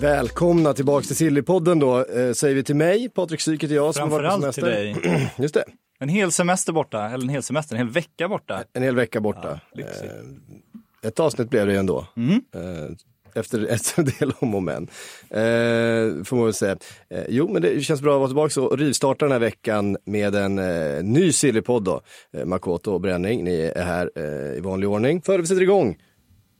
Välkomna tillbaks till Sillypodden då, eh, säger vi till mig, Patrik Syk heter jag som har varit på Framförallt till semester. dig. Just det, En hel semester borta, eller en hel semester, en hel vecka borta. en hel vecka borta. lyxigt. Eh, ett avsnitt blev det ju ändå. Mm. Eh, efter ett del om och men. Eh, får man väl säga. Eh, jo, men det känns bra att vara tillbaka och rivstarta den här veckan med en eh, ny Sillypodd då. Eh, Makoto och Bränning, ni är här i vanlig ordning. Före vi sätter igång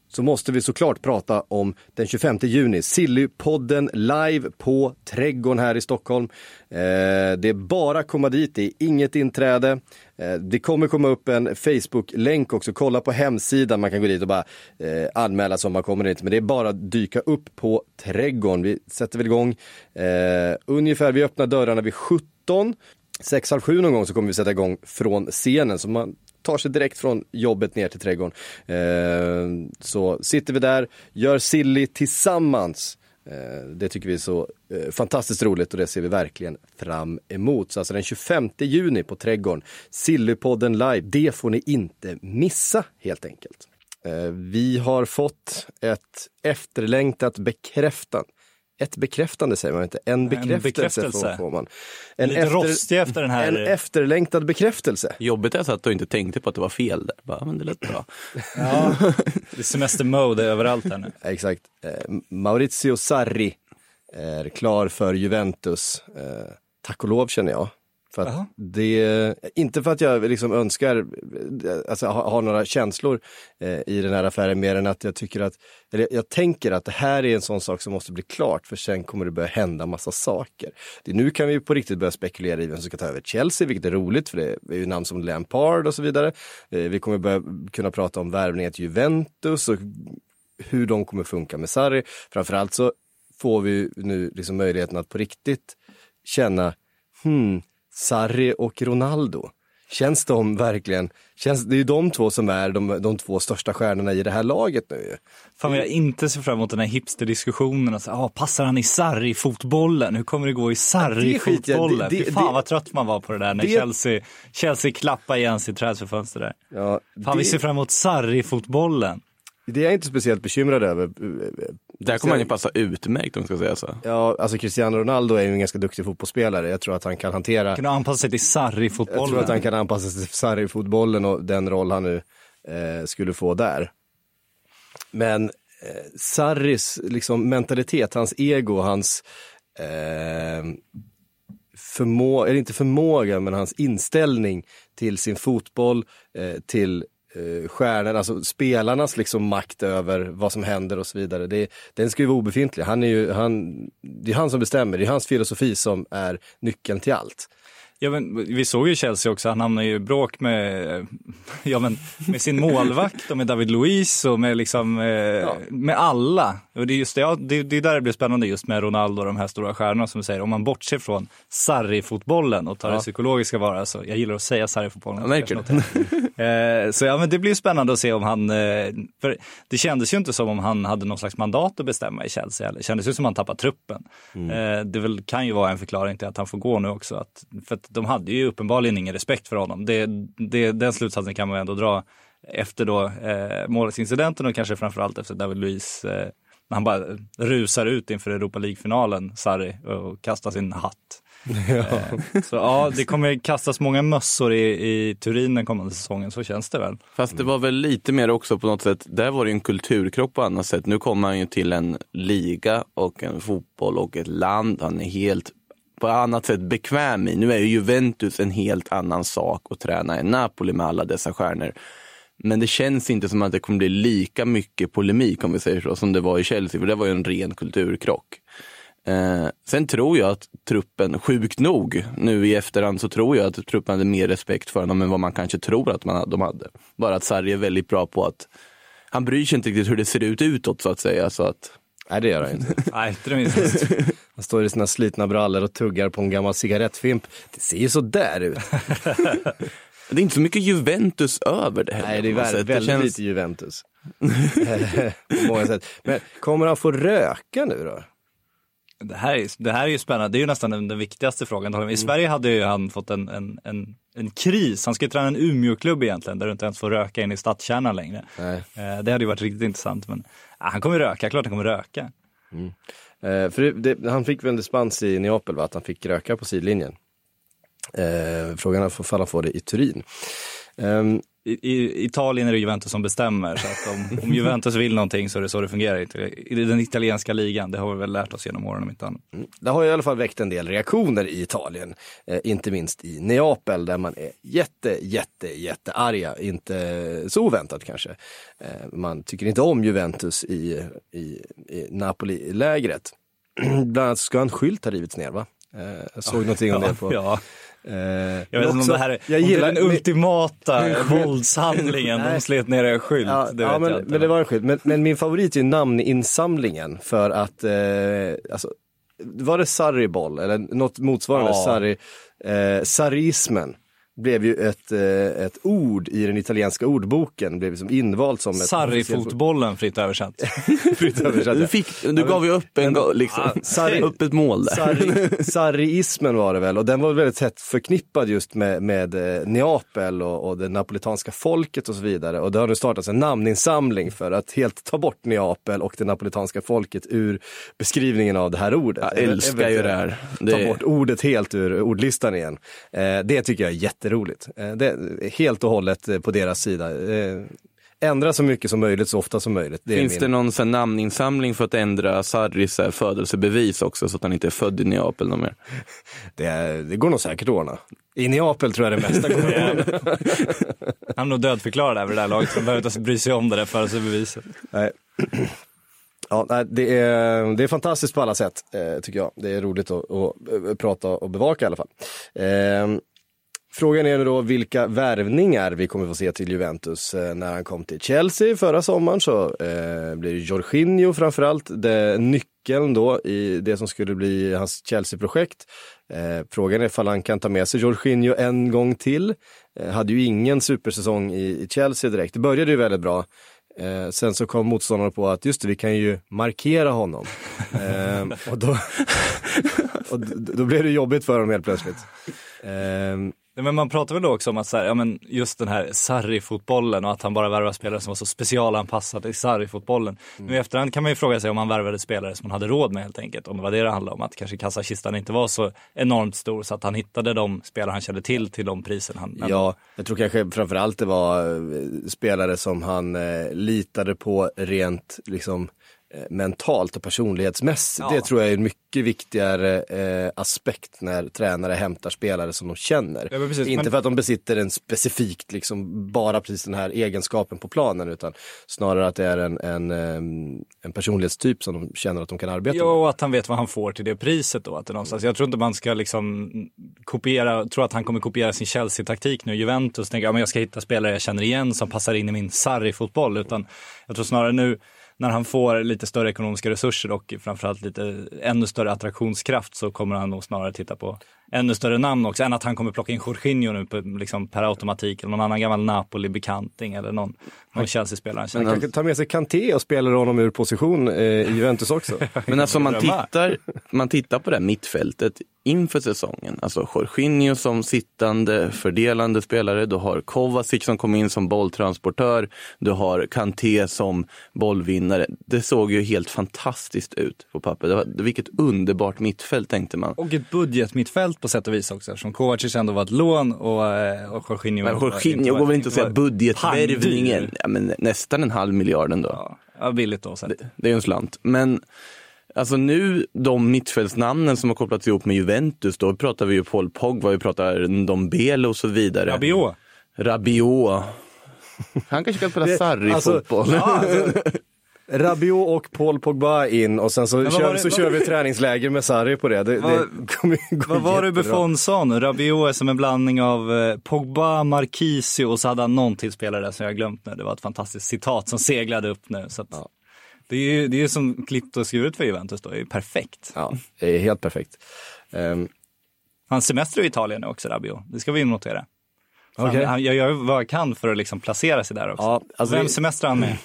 så måste vi såklart prata om den 25 juni, Sillypodden live på Trädgården här i Stockholm. Eh, det är bara att komma dit, det är inget inträde. Eh, det kommer komma upp en Facebook-länk också, kolla på hemsidan, man kan gå dit och bara eh, anmäla sig om man kommer dit. Men det är bara att dyka upp på Trädgården. Vi sätter väl igång eh, ungefär, vi öppnar dörrarna vid 17. Sex, halv sju någon gång så kommer vi sätta igång från scenen. Så man tar sig direkt från jobbet ner till trädgården. Eh, så sitter vi där, gör silly tillsammans. Eh, det tycker vi är så eh, fantastiskt roligt och det ser vi verkligen fram emot. Så alltså den 25 juni på Trädgården, Sillypodden live, det får ni inte missa helt enkelt. Eh, vi har fått ett efterlängtat bekräftat ett bekräftande säger man inte, en bekräftelse, bekräftelse. Får, får man. En, Lite rostig efter den här- en efterlängtad bekräftelse. Jobbigt är så att du inte tänkte på att det var fel där. Bara, men det lät bra. Ja, det är semester-mode överallt här nu. Exakt. Eh, Maurizio Sarri är klar för Juventus. Eh, tack och lov känner jag. För det, inte för att jag liksom önskar, alltså ha, ha några känslor eh, i den här affären mer än att jag tycker att, eller jag tänker att det här är en sån sak som måste bli klart för sen kommer det börja hända massa saker. Det, nu kan vi på riktigt börja spekulera i vem som ska ta över Chelsea, vilket är roligt för det är ju namn som Lampard och så vidare. Eh, vi kommer börja kunna prata om värvningar till Juventus och hur de kommer funka med Sarri. Framförallt så får vi nu liksom möjligheten att på riktigt känna, hmm, Sarri och Ronaldo. Känns de verkligen, känns, det är ju de två som är de, de två största stjärnorna i det här laget nu ju. Fan vad jag inte ser fram emot den här hipsterdiskussionen. Alltså, ah, passar han i Sarri-fotbollen? Hur kommer det gå i Sarri-fotbollen? det- det- Fy fan det- vad trött man var på det där när det- Chelsea, Chelsea klappade igen sitt transferfönster där. Ja, Fan vi ser det, fram emot Sarri-fotbollen. det är jag inte speciellt bekymrad över. Där kommer han ju passa utmärkt om man ska säga så. Ja, alltså Cristiano Ronaldo är ju en ganska duktig fotbollsspelare. Jag tror att han kan hantera Kan anpassa sig till Jag tror att han Sarri-fotbollen? kan anpassa sig till Sarri-fotbollen och den roll han nu eh, skulle få där. Men eh, Sarris liksom, mentalitet, hans ego, hans eh, förmåga, eller inte förmåga, men hans inställning till sin fotboll, eh, till eh, alltså spelarnas liksom makt över vad som händer och så vidare. Det, den ska ju vara obefintlig. Han är ju, han, det är han som bestämmer, det är hans filosofi som är nyckeln till allt. Ja, men, vi såg ju Chelsea också, han hamnade ju i bråk med, ja, men, med sin målvakt och med David Luiz och med, liksom, eh, med alla. Och det, är just det, ja, det, det är där det blir spännande just med Ronaldo och de här stora stjärnorna som du säger. Om man bortser från Sarri-fotbollen och tar det psykologiska vara, så jag gillar att säga Sarri-fotbollen. Jag märker eh, så ja, men det blir spännande att se om han, eh, för det kändes ju inte som om han hade någon slags mandat att bestämma i Chelsea. Eller. Det kändes ju som att han tappade truppen. Eh, det väl, kan ju vara en förklaring till att han får gå nu också. Att, för att de hade ju uppenbarligen ingen respekt för honom. Det, det, den slutsatsen kan man ju ändå dra efter då eh, målvaktsincidenten och kanske framförallt efter David Luiz eh, när han bara rusar ut inför Europa League-finalen, Sarri, och kastar sin hatt. Eh, så ja, det kommer kastas många mössor i, i Turin den kommande säsongen, så känns det väl. Fast det var väl lite mer också på något sätt, där var det ju en kulturkrock på annat sätt. Nu kommer han ju till en liga och en fotboll och ett land han är helt på annat sätt bekväm i. Nu är ju Juventus en helt annan sak att träna än Napoli med alla dessa stjärnor. Men det känns inte som att det kommer bli lika mycket polemik om vi säger så, som det var i Chelsea, för det var ju en ren kulturkrock. Eh, sen tror jag att truppen, sjukt nog, nu i efterhand så tror jag att truppen hade mer respekt för honom än vad man kanske tror att man, de hade. Bara att Sarri är väldigt bra på att, han bryr sig inte riktigt hur det ser ut utåt så att säga. Så att, Nej det gör han inte. Nej, inte det minsta. Han står i sina slitna brallor och tuggar på en gammal cigarettfimp. Det ser ju så där ut. Det är inte så mycket Juventus över det heller. Nej, det är väldigt, väldigt känns- lite Juventus. på många sätt. Men kommer han få röka nu då? Det här, är, det här är ju spännande, det är ju nästan den, den viktigaste frågan. I Sverige hade ju han fått en, en, en, en kris, han ska ju träna en Umeå-klubb egentligen där du inte ens får röka in i stadskärnan längre. Nej. Eh, Det hade ju varit riktigt intressant men Ah, han kommer röka, klart han kommer röka. Mm. Eh, för det, det, han fick väl en dispens i Neapel, va? att han fick röka på sidlinjen. Eh, frågan är ifall han får det i Turin. Ehm, i, I Italien är det Juventus som bestämmer så att om, om Juventus vill någonting så är det så det fungerar i, i den italienska ligan. Det har vi väl lärt oss genom åren om inte annat. Det har i alla fall väckt en del reaktioner i Italien, eh, inte minst i Neapel där man är jätte, jätte, jättearga. Inte så oväntat kanske. Eh, man tycker inte om Juventus i, i, i Napoli-lägret. Bland annat ska en skylt ha rivits ner va? Eh, jag såg någonting om det på... Ja, jag men vet inte om det här är, jag gillar, den ultimata våldshandlingen. Nej. De slet ner en skylt. Ja, det ja men, jag men det var en skylt. Men, men min favorit är namninsamlingen för att, eh, alltså, var det Sarriboll eller något motsvarande? Ja. Sarri, eh, sarrismen blev ju ett, eh, ett ord i den italienska ordboken, blev liksom invalt som ett Sarri-fotbollen fritt översatt. fritt översatt. Du, fick, du gav ju upp en liksom, Sarri- upp ett mål där. Sarri, sarriismen var det väl och den var väldigt tätt förknippad just med, med eh, Neapel och, och det napolitanska folket och så vidare. Och det har nu startats en namninsamling för att helt ta bort Neapel och det napolitanska folket ur beskrivningen av det här ordet. Jag älskar ju det här. Ta bort ordet helt ur ordlistan igen. Eh, det tycker jag är jätteroligt. Eh, det är helt och hållet eh, på deras sida. Eh, ändra så mycket som möjligt så ofta som möjligt. Det Finns min... det någon sån namninsamling för att ändra Sarris födelsebevis också så att han inte är född i Neapel någon mer? Det, det går nog säkert att ordna. I Neapel tror jag det mesta går att ordna. Han är nog dödförklarad över det där laget, så de behöver inte bry sig om det där födelsebeviset. Nej. Ja, det, är, det är fantastiskt på alla sätt, tycker jag. Det är roligt att, att, prata och bevaka i alla fall. Frågan är nu då vilka värvningar vi kommer få se till Juventus. Eh, när han kom till Chelsea förra sommaren så eh, blev det Jorginho framförallt det, nyckeln då i det som skulle bli hans Chelsea-projekt. Eh, frågan är ifall han kan ta med sig Jorginho en gång till. Eh, hade ju ingen supersäsong i, i Chelsea direkt. Det började ju väldigt bra. Eh, sen så kom motståndarna på att just det, vi kan ju markera honom. eh, och då, och då blev det jobbigt för honom helt plötsligt. Eh, men man pratar väl då också om att så här, ja, men just den här Sarri-fotbollen och att han bara värvar spelare som var så specialanpassade i Sarri-fotbollen. Nu i efterhand kan man ju fråga sig om han värvade spelare som han hade råd med helt enkelt. Om det var det det handlade om, att kanske kassakistan inte var så enormt stor så att han hittade de spelare han kände till till de priser han ja, jag tror kanske framförallt det var eh, spelare som han eh, litade på rent liksom mentalt och personlighetsmässigt. Ja. Det tror jag är en mycket viktigare eh, aspekt när tränare hämtar spelare som de känner. Ja, precis, Inte men- för att de besitter en specifikt, liksom bara precis den här egenskapen på planen utan snarare att det är en, en, eh, en personlighetstyp som de känner att de kan arbeta Ja, med. och att han vet vad han får till det priset då. Att det någonstans, jag tror inte man ska liksom kopiera, tro att han kommer kopiera sin Chelsea-taktik nu. Juventus tänker, ja men jag ska hitta spelare jag känner igen som passar in i min Sarri-fotboll. Utan jag tror snarare nu när han får lite större ekonomiska resurser och framförallt lite ännu större attraktionskraft så kommer han nog snarare titta på ännu större namn också. Än att han kommer plocka in Jorginho nu på, liksom per automatik eller någon annan gammal Napoli-bekanting eller någon, någon Chelsea-spelare han kanske tar med sig Kanté och spelar honom ur position eh, i Juventus också. Men alltså om man tittar, man tittar på det här mittfältet inför säsongen. Alltså Jorginho som sittande fördelande spelare. Du har Kovacic som kom in som bolltransportör. Du har Kanté som bollvinnare. Det såg ju helt fantastiskt ut på papper. Det var, vilket underbart mittfält tänkte man. Och ett budgetmittfält på sätt och vis också eftersom Kovacic ändå var ett lån och, eh, och Jorginho Men Jorginho går väl inte att säga budgetvärvningen. Ja, men nästan en halv miljard ändå. Ja, ja, billigt då sett. Det är ju en slant. Men alltså nu, de mittfältsnamnen som har kopplats ihop med Juventus, då pratar vi ju Paul Pogba, vi pratar Dombele och så vidare. Rabiot. Rabiot. Han kanske kan spela Det- Sarri-fotboll. alltså- Rabiot och Paul Pogba in och sen så, kör, det- så kör vi träningsläger med Sarri på det. Det, Vad- det kommer Vad var det. Buffon sa nu? Rabiot är som en blandning av eh, Pogba, Marquisio och så hade han någon till spelare där som jag har glömt nu. Det var ett fantastiskt citat som seglade upp nu. Så att, Det är ju det är som klippt och skuret för Juventus då, det är ju perfekt. Ja, det är helt perfekt. Ehm, Han semestrar i Italien nu också, Rabiot. Det ska vi notera. Okej. Han, han, jag gör vad jag kan för att liksom placera sig där också. Ja, alltså Vem det- semestrar han med?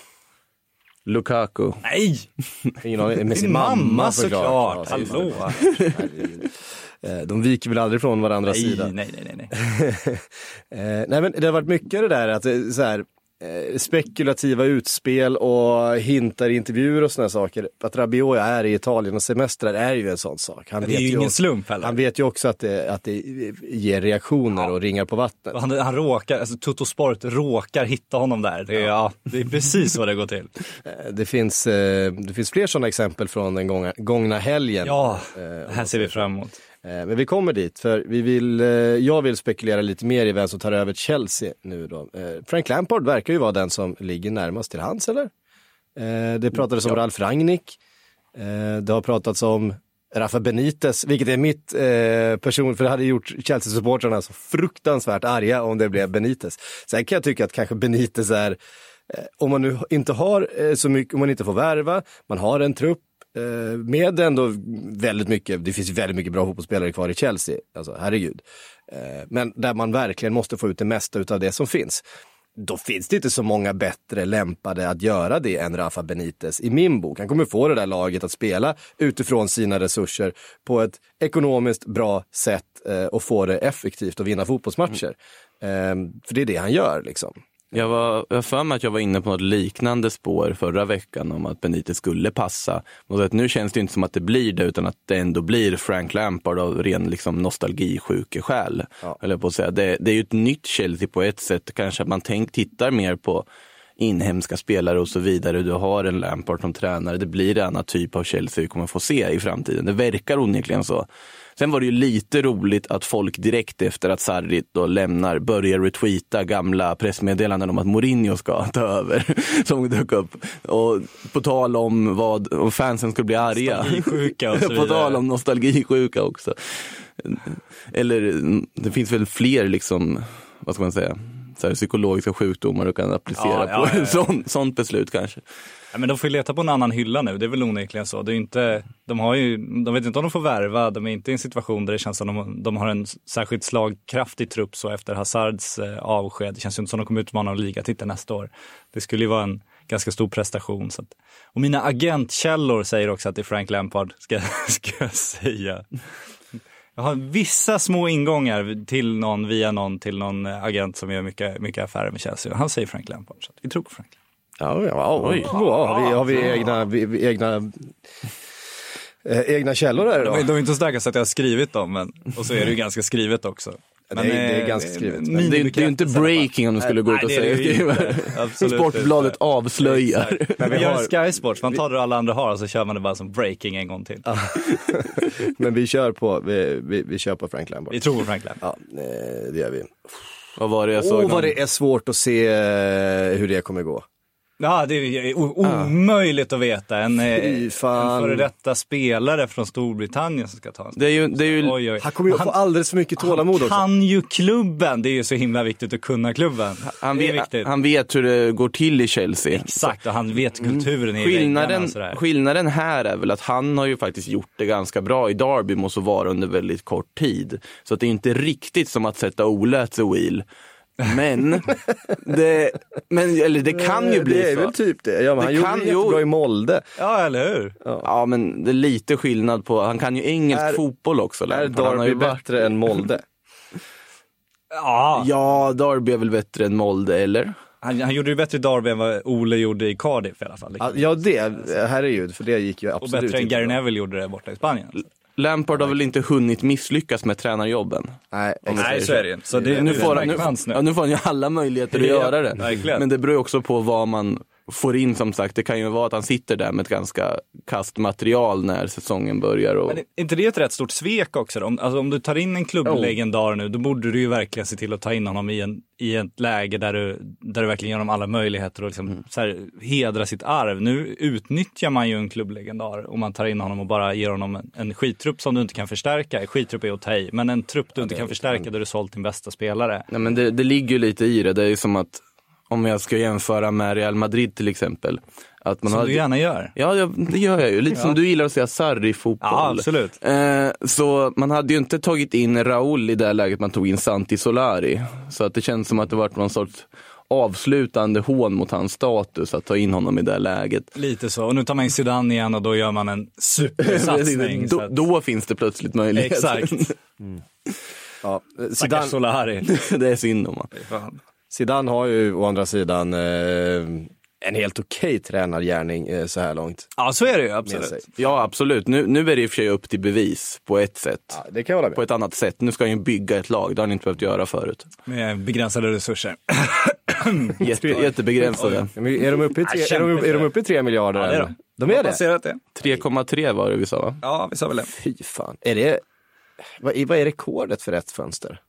Lukaku. Nej! ingen aning, med sin mamma, mamma såklart! Det. Hallå! Eh, De viker väl aldrig från varandras Nej, sida. nej, nej, nej, nej. Eh, men det har varit mycket det där att är så här, eh, spekulativa utspel och hintar i intervjuer och sådana saker. Att Rabiot är i Italien och semestrar är ju en sån sak. Han Det är ju ju ingen också- slump heller. Han vet ju också att det, att det ger reaktioner och ringar på vattnet. Han, han råkar, alltså Toto Sport råkar hitta honom där. Det är, ja. det är precis så det går till. Eh, Det finns, eh, det finns fler sådana exempel från den gångna, gångna helgen. Ja, Eh, det här ser vi fram emot. Eh, Men vi kommer dit, för vi vill, eh, jag vill spekulera lite mer i vem som tar över Chelsea nu då. Eh, Frank Lampard verkar ju vara den som ligger närmast till hands, eller? Det pratades om Ralf Rangnick. Det har pratats om Rafa Benitez, vilket är mitt eh, person, för det hade gjort Chelsea-supportrarna så fruktansvärt arga om det blev Benitez. Sen kan jag tycka att kanske Benitez är, eh, om man nu inte har eh, så mycket, om man inte får värva, man har en trupp med ändå väldigt mycket, det finns väldigt mycket bra fotbollsspelare kvar i Chelsea, alltså herregud. Eh, men där man verkligen måste få ut det mesta av det som finns. Då finns det inte så många bättre lämpade att göra det än Rafa Benitez i min bok. Han kommer få det där laget att spela utifrån sina resurser på ett ekonomiskt bra sätt eh, och få det effektivt och vinna fotbollsmatcher. Eh, för det är det han gör liksom. Jag var jag för mig att jag var inne på något liknande spår förra veckan om att Benitez skulle passa. Och att nu känns det inte som att det blir det utan att det ändå blir Frank Lampard av ren liksom, nostalgisjukeskäl. Ja. Eller på att säga. Det, det är ju ett nytt Chelsea på ett sätt. Kanske att man tänk, tittar mer på inhemska spelare och så vidare. Du har en Lampard som tränare. Det blir en annan typ av Chelsea vi kommer få se i framtiden. Det verkar onekligen så. Sen var det ju lite roligt att folk direkt efter att Sarri då lämnar börjar retweeta gamla pressmeddelanden om att Mourinho ska ta över. Som dök upp. Och på tal om vad om fansen skulle bli arga. Nostalgisjuka och så på vidare. tal om nostalgisjuka också. Eller det finns väl fler liksom, vad ska man säga, så här, psykologiska sjukdomar du kan applicera Ja, på ja, sånt, sånt beslut kanske. Ja, men de får ju leta på en annan hylla nu, det är väl onekligen så. Det är inte, de, har ju, de vet inte om de får värva, de är inte i en situation där det känns som de, de har en särskilt slagkraftig trupp så efter Hazards eh, avsked. Det känns ju inte som de kommer utmana en ligatitel nästa år. Det skulle ju vara en ganska stor prestation. Så att, och mina agentkällor säger också att det är Frank Lampard, ska, ska jag säga. Jag har vissa små ingångar till någon, via någon, till någon eh, agent som gör mycket, mycket affärer med Chelsea. Han säger Frank Lampard, så vi tror på Frank Lampard. Ja, ja, oj. Ja, har vi, har vi egna, vi, vi, egna, eh, egna källor där De då? är, de är inte så starka så att jag har skrivit dem, men, och så är det ju ganska skrivet också. Det är- det är eh, ganska skrivet. Men Det är, det är ju inte breaking om du skulle gå ut Nej, och det det säga. Absolut Sportbladet inte. avslöjar. Men Men vi vi gör Sky Sports, man tar det alla andra har och så kör man det bara som breaking en gång till. Men vi kör på, vi, vi, vi kör på Frank Lampard. Vi tror på Frank Lampard. Ja, eh, det gör vi. Vad var det jag såg? Åh, om- vad det är svårt att se eh, hur det kommer gå. Ja, det är omöjligt att veta. En, eh, en före detta spelare från Storbritannien som ska ta en Det är ju, det är ju Oj, oj. Han kommer ju få alldeles för mycket tålamod Han också. kan ju klubben, det är ju så himla viktigt att kunna klubben. han, vet, han vet hur det går till i Chelsea. Exakt, och han vet kulturen i väggarna Skillnaden, sådär. skillnaden här är väl att han har ju faktiskt gjort det ganska bra i Derby, måste vara under väldigt kort tid. Så att det är inte riktigt som att sätta Ole at the wheel. Men, det, men eller det kan ju bli Det är så. väl typ det. Ja, men Det han gjorde kan det ju- jättebra i Molde. Ja, eller hur? Ja, men det är lite skillnad på, han kan ju engelsk Är- fotboll också. Är varit- bättre än Molde? Ja, Ja, Derby är väl bättre än Molde, eller? han, han gjorde ju bättre i Derby än vad Ole gjorde i Cardiff i alla fall. Ja, Ja, det, herregud, för det gick ju och absolut bättre än Gary. Neville gjorde det borta i Spanien. Lampard har väl inte hunnit misslyckas med tränarjobben? Nej, Nej, så är det ju. Så det, nu nu får, han, nu, ja, nu får han ju alla möjligheter att göra det. verkligen. Men det beror ju också på vad man får in som sagt. Det kan ju vara att han sitter där med ett ganska kast material när säsongen börjar. Och... Men är inte det ett rätt stort svek också? Om, alltså, om du tar in en klubblegendar nu, då borde du ju verkligen se till att ta in honom i, en, i ett läge där du, där du verkligen ger honom alla möjligheter och liksom, Mm. så här, hedra sitt arv. Nu utnyttjar man ju en klubblegendar om man tar in honom och bara ger honom en, en skittrupp som du inte kan förstärka. Skittrupp är att ta i, men en trupp du inte kan förstärka där du sålt din bästa spelare. Nej, men det, det ligger ju lite i det. Det är ju som att om jag ska jämföra med Real Madrid till exempel. Att man Som har- du gärna gör. Ja, ja, det gör jag ju. Lite som du gillar att säga Sarri-fotboll. Ja, absolut. Eh, så man hade ju inte tagit in Raúl i det här läget man tog in Santi Solari. Så att det känns som att det varit någon sorts avslutande hån mot hans status att ta in honom i det här läget. Lite så. Och nu tar man in Zidane igen och då gör man en supersatsning. då, att- då finns det plötsligt möjlighet. Exakt. Ja, Stackars Zidane, Solari. det är synd om honom. Zidane har ju å andra sidan eh, en helt okej tränargärning eh, så här långt Ja, så är det ju absolut. Ja, absolut. Nu, nu är det i och för sig upp till bevis på ett sätt. Ja, det kan jag hålla med. På ett annat sätt. Nu ska han ju bygga ett lag. Det har han inte behövt göra förut. Med begränsade resurser. Jätte, jättebegränsade. Är de uppe i tre, är de, är de uppe i tre miljarder? Ja, det är de. de är det? Passerat det. 3,3 var det vi sa va? Ja, vi sa väl det. Fy fan. Är det, vad, är- vad är rekordet för rätt fönster?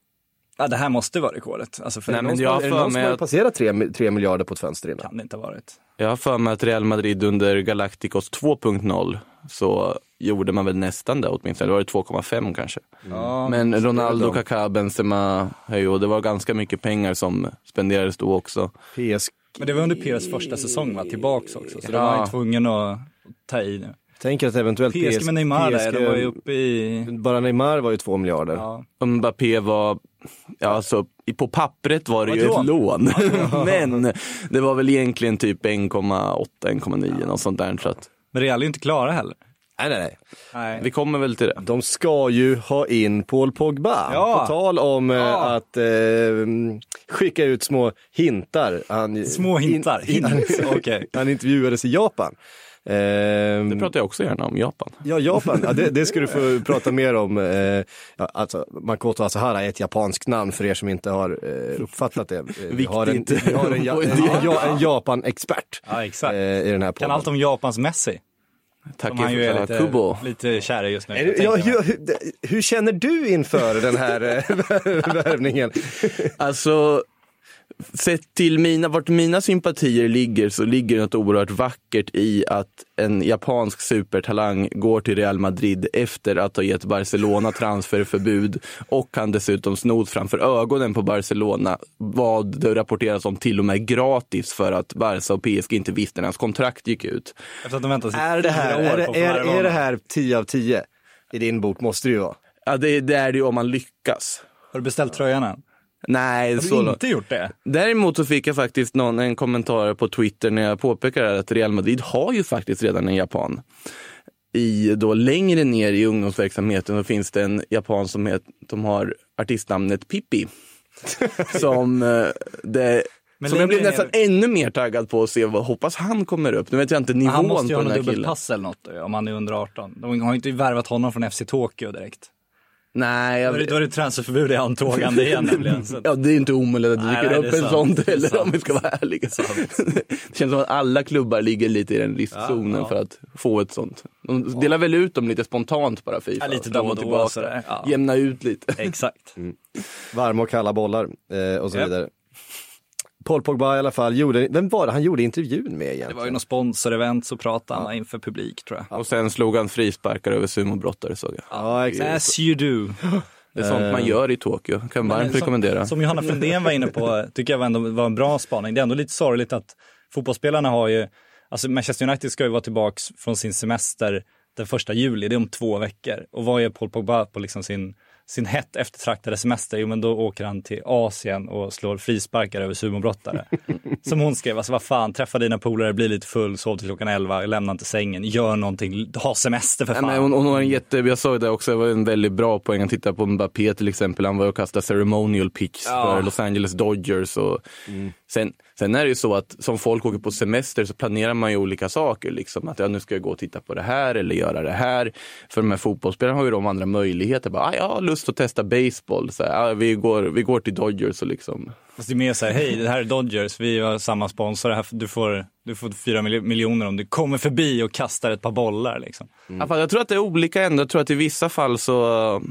Ja, det här måste vara rekordet. Alltså för Nej, det men jag har det för någon som mig har att- passerat tre, tre miljarder på ett fönster innan? kan det inte ha varit. Jag har för mig att Real Madrid under Galacticos 2.0 så gjorde man väl nästan det åtminstone. Det var det 2,5 kanske. Ja, Men Ronaldo. Kaká, Benzema, och det var ganska mycket pengar som spenderades då också. PSG, Men det var under Piers första säsong va? Tillbaks också. Så Ja. var han tvungen att ta i nu. Tänker att eventuellt PSG med Neymar där, PSG de var ju uppe i... Bara Neymar var ju två miljarder. Ja. Mbappé var, ja alltså på pappret var det Var ju ett ett lån. Men det var väl egentligen typ 1,8, 1,9 något sånt där. Så att Men Real är ju inte klara heller. Nej, nej, nej. Nej. vi kommer väl till det. De ska ju ha in Paul Pogba. Ja. På tal om eh, Ja. att eh, skicka ut små hintar. Han, Små hintar. In, Hint. Okej. han intervjuades i Japan. Ehm, Det pratar jag också gärna om, Japan. Ja, Japan, ja, det, det ska du få prata mer om. Eh, ja, alltså, Makoto Asahara är ett japanskt namn för er som inte har eh, uppfattat det. Eh, Vi har en, Viktigt. vi har en, ja, en, ja, en Japan-expert Ja, exakt. eh, i den här podden. Kan allt om Japans Messi. Tack han ju är lite, Kubo. lite kär just nu. Är ja, hur, hur känner du inför den här eh, värvningen? Alltså, sett till mina, vart mina sympatier ligger så ligger det något oerhört vackert i att en japansk supertalang går till Real Madrid efter att ha gett Barcelona transferförbud och kan dessutom snott framför ögonen på Barcelona vad det rapporteras om till och med gratis för att Barca och PSG inte visste när hans kontrakt gick ut. Efter att de väntat sig Är det här, är det, är, är det här 10 av 10? I din bok måste det ju vara. Ja, det, det är det ju om man lyckas. Har du beställt tröjan än? Nej, Har du så långt. inte gjort det? Däremot så fick jag faktiskt någon, en kommentar på Twitter när jag påpekade att Real Madrid har ju faktiskt redan en japan. I då längre ner i ungdomsverksamheten så finns det en japan som het, de har artistnamnet Pippi. som eh, det Men som jag blev nästan ner- ännu mer taggad på att se, vad, hoppas han kommer upp. Nu vet jag inte nivån Han måste ju på ha den något här killen. dubbelpass eller något om han är under 18. De har ju inte värvat honom från FC Tokyo direkt. Nej, Då är det, jag, då är det transferförbud i antågande igen nämligen. Så. Ja, det är inte omöjligt att det dyker nej, upp det en sån Det heller om vi ska vara ärliga. det känns som att alla klubbar ligger lite i den riskzonen Ja, ja. för att få ett sånt. De delar väl ut dem lite spontant bara Fifa. Ja, lite fram då och då, tillbaka. sådär. Ja. Jämna ut lite. Exakt. Varma och kalla bollar eh, och så vidare. Paul Pogba i alla fall gjorde, vem var det han gjorde intervjun med egentligen? Det var ju något sponsorevent så pratade han inför publik tror jag. Och sen slog han frisparkar över sumobrottare såg jag. Ja, exakt. As you do. Det är sånt man gör i Tokyo. Kan varmt som, rekommendera. Som Johanna Frändén var inne på, tycker jag ändå var en bra spaning. Det är ändå lite sorgligt att fotbollsspelarna har ju, alltså Manchester United ska ju vara tillbaks från sin semester den första juli, det är om två veckor. Och vad är Paul Pogba på liksom sin, sin hett eftertraktade semester? Jo men då åker han till Asien och slår frisparkar över sumobrottare. Som hon skrev, alltså vad fan, träffa dina polare, bli lite full, sov till klockan 11, lämna inte sängen, gör någonting, ha semester för Nej, fan. men hon, hon har en jätte, jag sa ju det också, det var en väldigt bra poäng att titta på Mbappé till exempel. Han var och kastade ceremonial pitch för Los Angeles Dodgers. Och sen, sen är det ju så att som folk åker på semester så planerar man ju olika saker. Liksom. Att ja, nu ska jag gå och titta på det här eller göra det här. För de här fotbollsspelarna har ju de andra möjligheter. Bara, ah, jag har lust att testa baseball. Så här, ah, vi, går, vi går till Dodgers och liksom. Fast det är mer så här, hej det här är Dodgers, vi har samma sponsor, här, du, får, du får fyra mil- miljoner om du kommer förbi och kastar ett par bollar liksom. Fast Jag tror att det är olika ändå. Jag tror att i vissa fall så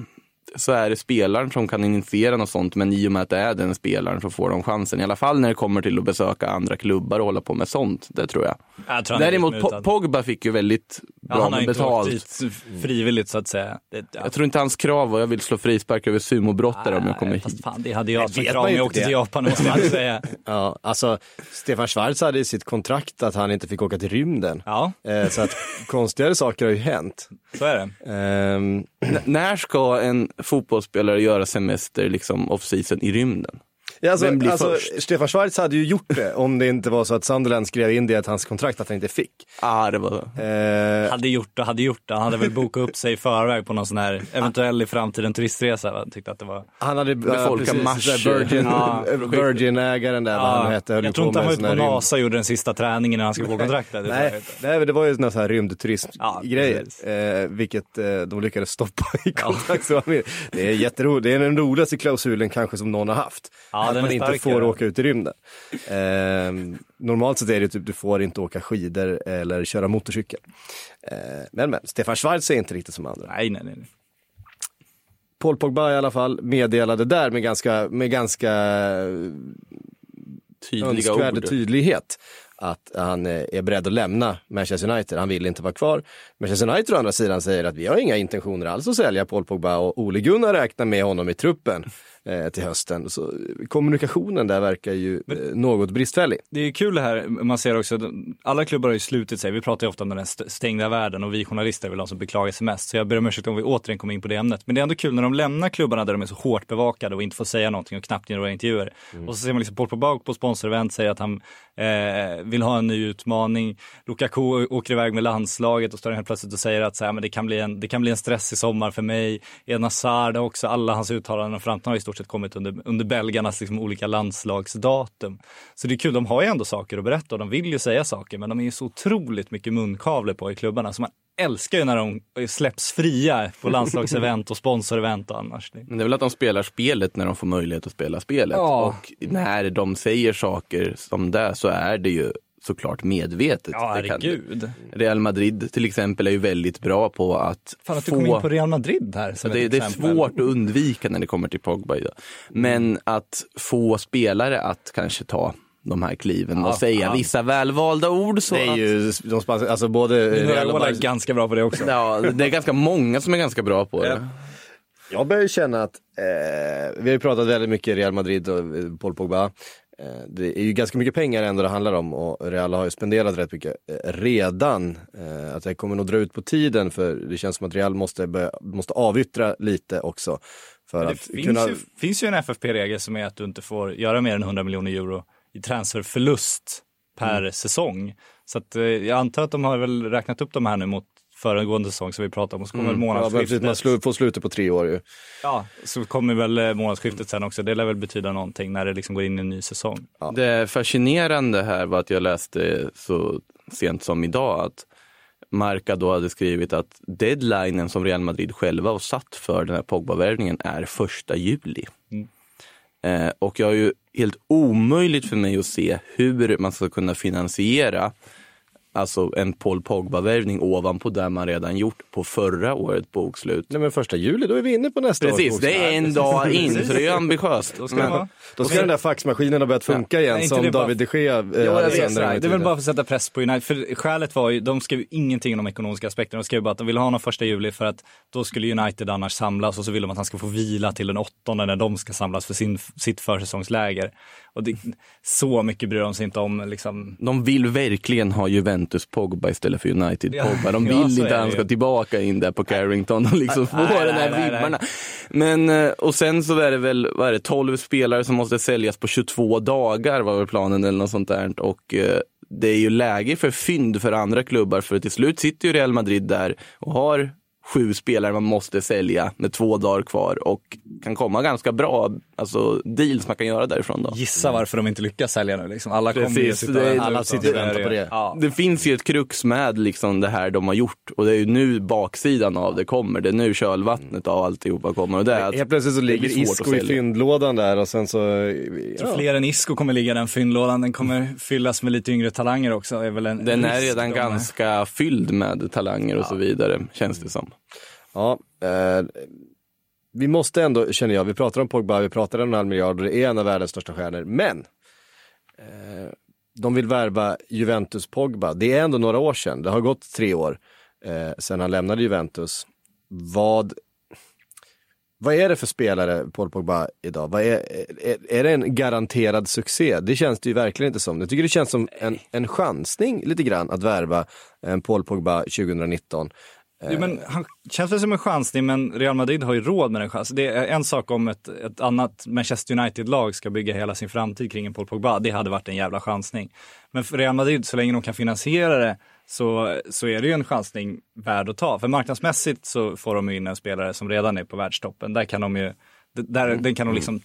så är det spelaren som kan initiera något sånt, men i och med att det är den spelaren så får de chansen. I alla fall när det kommer till att besöka andra klubbar och hålla på med sånt, det tror jag. Jag tror Däremot. Pogba fick ju väldigt Ja, han har med inte betalt. åkt dit frivilligt så att säga. Det, ja. Jag tror inte hans krav var jag vill slå frispark över sumobrottare om jag kommer hit. fan, det hade jag som krav man ju jag inte åkte det. till Japan måste jag säga. Ja, alltså Stefan Schwarz hade i sitt kontrakt att han inte fick åka till rymden. Ja, Eh, så att konstigare saker har ju hänt. så är det. N- när ska en fotbollsspelare göra semester liksom off-season i rymden? Ja, alltså, Vem blir alltså, först? Stefan Schwarz hade ju gjort det om det inte var så att Sunderland skrev in det i att hans kontrakt att han inte fick. Ah, det var... Eh, Hade gjort det, hade gjort det. Han hade väl bokat upp sig i förväg på någon sån här eventuell i framtiden turistresa. va? Tyckte att det var... han hade Befolka precis, Mars. Virgin, Ja. Virgin-ägaren där, vad han hette, jag tror inte han var sån ute på NASA och gjorde den sista träningen innan han skulle få kontraktet. Nej, nej, det var ju några så här rymdturismgrejer, Ja, precis. eh, vilket eh, de lyckades stoppa i kontrakt. Så Det är jätteroligt, det är den roligaste klausulen kanske som någon har haft. Ja, att man inte får åka ut i rymden. Eh, normalt sett är det typ, du får inte åka skidor eller köra motorcykel. Eh, men men, Stefan Schwarz är inte riktigt som andra. Nej, nej, nej. Paul Pogba i alla fall meddelade där med ganska, med ganska Tydliga önskvärd ord. tydlighet att han eh, är beredd att lämna Manchester United. Han vill inte vara kvar. Manchester United å andra sidan säger att vi har inga intentioner alls att sälja Paul Pogba och Ole Gunnar räknar med honom i truppen eh, till hösten. Så kommunikationen där verkar ju eh, något bristfällig. Det är kul det här, man ser också, alla klubbar har ju slutit sig, vi pratar ju ofta om den stängda världen och vi journalister är väl de som beklagar sig mest. Så jag ber om ursäkt om vi återigen kommer in på det ämnet. Men det är ändå kul när de lämnar klubbarna där de är så hårt bevakade och inte får säga någonting och knappt några intervjuer. Och så ser man liksom Paul Pogba på sponsorevent säger att han eh, vill ha en ny utmaning. Lukaku åker iväg med landslaget och står helt plötsligt och säger att så här, men det, kan bli en, det kan bli en stressig sommar för mig. Eden Sarda också, alla hans uttalanden och framtiden har i stort sett kommit under, under belgarnas liksom olika landslagsdatum. Så det är kul, de har ju ändå saker att berätta och de vill ju säga saker men de är ju så otroligt mycket munkavle på i klubbarna så man älskar ju när de släpps fria på landslagsevent och sponsorevent och annars. Men det är väl att de spelar spelet när de får möjlighet att spela spelet. Ja. Och när de säger saker som det så är det ju såklart medvetet. Ja, Det herregud. Real Madrid till exempel är ju väldigt bra på att Fan att du få... kom in på Real Madrid här. Ja, som det, ett det är svårt att undvika när det kommer till Pogba idag. Men att få spelare att kanske ta de här kliven och säga ja. vissa välvalda ord. Så Det är att, ju de spanska, alltså både Real är ganska bra på det också. ja, det är ganska många som är ganska bra på det. Jag börjar ju känna att, eh, vi har ju pratat väldigt mycket Real Madrid och eh, Paul Pogba. Eh, det är ju ganska mycket pengar ändå det handlar om och Real har ju spenderat rätt mycket eh, redan. Eh, att det kommer nog dra ut på tiden för det känns som att Real måste, börja, måste avyttra lite också. För det att finns, kunna... ju, finns ju en FFP-regel som är att du inte får göra mer än 100 miljoner euro i transferförlust per Mm. säsong. Så att, eh, jag antar att de har väl räknat upp de här nu mot föregående säsong som vi pratade om och så kommer Mm. Ja, månadsskiftet. precis, man får slutet på tre år ju. Ja, så kommer väl eh, månadsskiftet sen också. Det lär väl betyda någonting när det liksom går in i en ny säsong. Det fascinerande här var att jag läste så sent som idag att Marca då hade skrivit att deadlinen som Real Madrid själva har satt för den här Pogba-värvningen är första juli. Eh, och jag har ju helt omöjligt för mig att se hur man ska kunna finansiera alltså en Paul Pogba-värvning ovanpå det man redan gjort på förra årets bokslut. Nej men första juli, då är vi inne på nästa års Precis, bokslut. det är en dag in så det är ju ambitiöst. Då ska det vara. Då ska den där faxmaskinen ha börjat funka igen Nej, som det bara- David de Gea eh, Ja, hade gång i det är väl bara för att sätta press på United. För skälet var ju, de skrev ingenting om de ekonomiska aspekterna. De skrev bara att de ville ha honom första juli för att då skulle United annars samlas och så vill de att han ska få vila till den åttonde när de ska samlas för sin, sitt försäsongsläger. Och det, så mycket bryr de sig inte om liksom. De vill verkligen ha Juventus Pogba istället för United Ja, Pogba. De ja, vill så inte att han ska tillbaka in där på Carrington och liksom få nej, här vibbarna. Men, eh, och sen så är det väl, vad är det, 12 spelare som måste säljas på 22 dagar var väl planen eller något sånt där. Och eh, det är ju läge för fynd för andra klubbar för till slut sitter ju Real Madrid där och har sju spelare man måste sälja med två dagar kvar och kan komma ganska bra alltså, deals man kan göra därifrån då. Gissa varför de inte lyckas sälja nu liksom. Alla kommer ju Precis, sitta det alla sitter och väntar på det. Ja. Det finns ju ett krux med liksom det här de har gjort och det är ju nu baksidan av det kommer. Det är nu kölvattnet av alltihopa kommer. Och det är att Helt plötsligt så ligger att i fyndlådan där och sen så... Ja. Fler än Isco kommer ligga i den fyndlådan. Den kommer fyllas med lite yngre talanger också. Är väl en Den är redan de- ganska fylld med talanger och så vidare, känns det som. Ja, eh, vi måste ändå, känner jag, vi pratar om Pogba, vi pratar om en halv miljard och det är en av världens största stjärnor, men eh, de vill värva Juventus Pogba. Det är ändå några år sedan, det har gått tre år. eh, sedan han lämnade Juventus. Vad, vad är det för spelare, Paul Pogba, idag? Vad är, är, är det en garanterad succé? Det känns det ju verkligen inte som. Jag tycker det känns som en, en chansning lite grann att värva en Paul Pogba 2019. Jo, men han känns väl som en chansning, men Real Madrid har ju råd med den chansen. Det är en sak om ett, ett annat Manchester United-lag ska bygga hela sin framtid kring en Paul Pogba. Det hade varit en jävla chansning. Men för Real Madrid, så länge de kan finansiera det, så, så är det ju en chansning värd att ta. För marknadsmässigt så får de ju in en spelare som redan är på världstoppen. Där kan de ju, där, den kan de liksom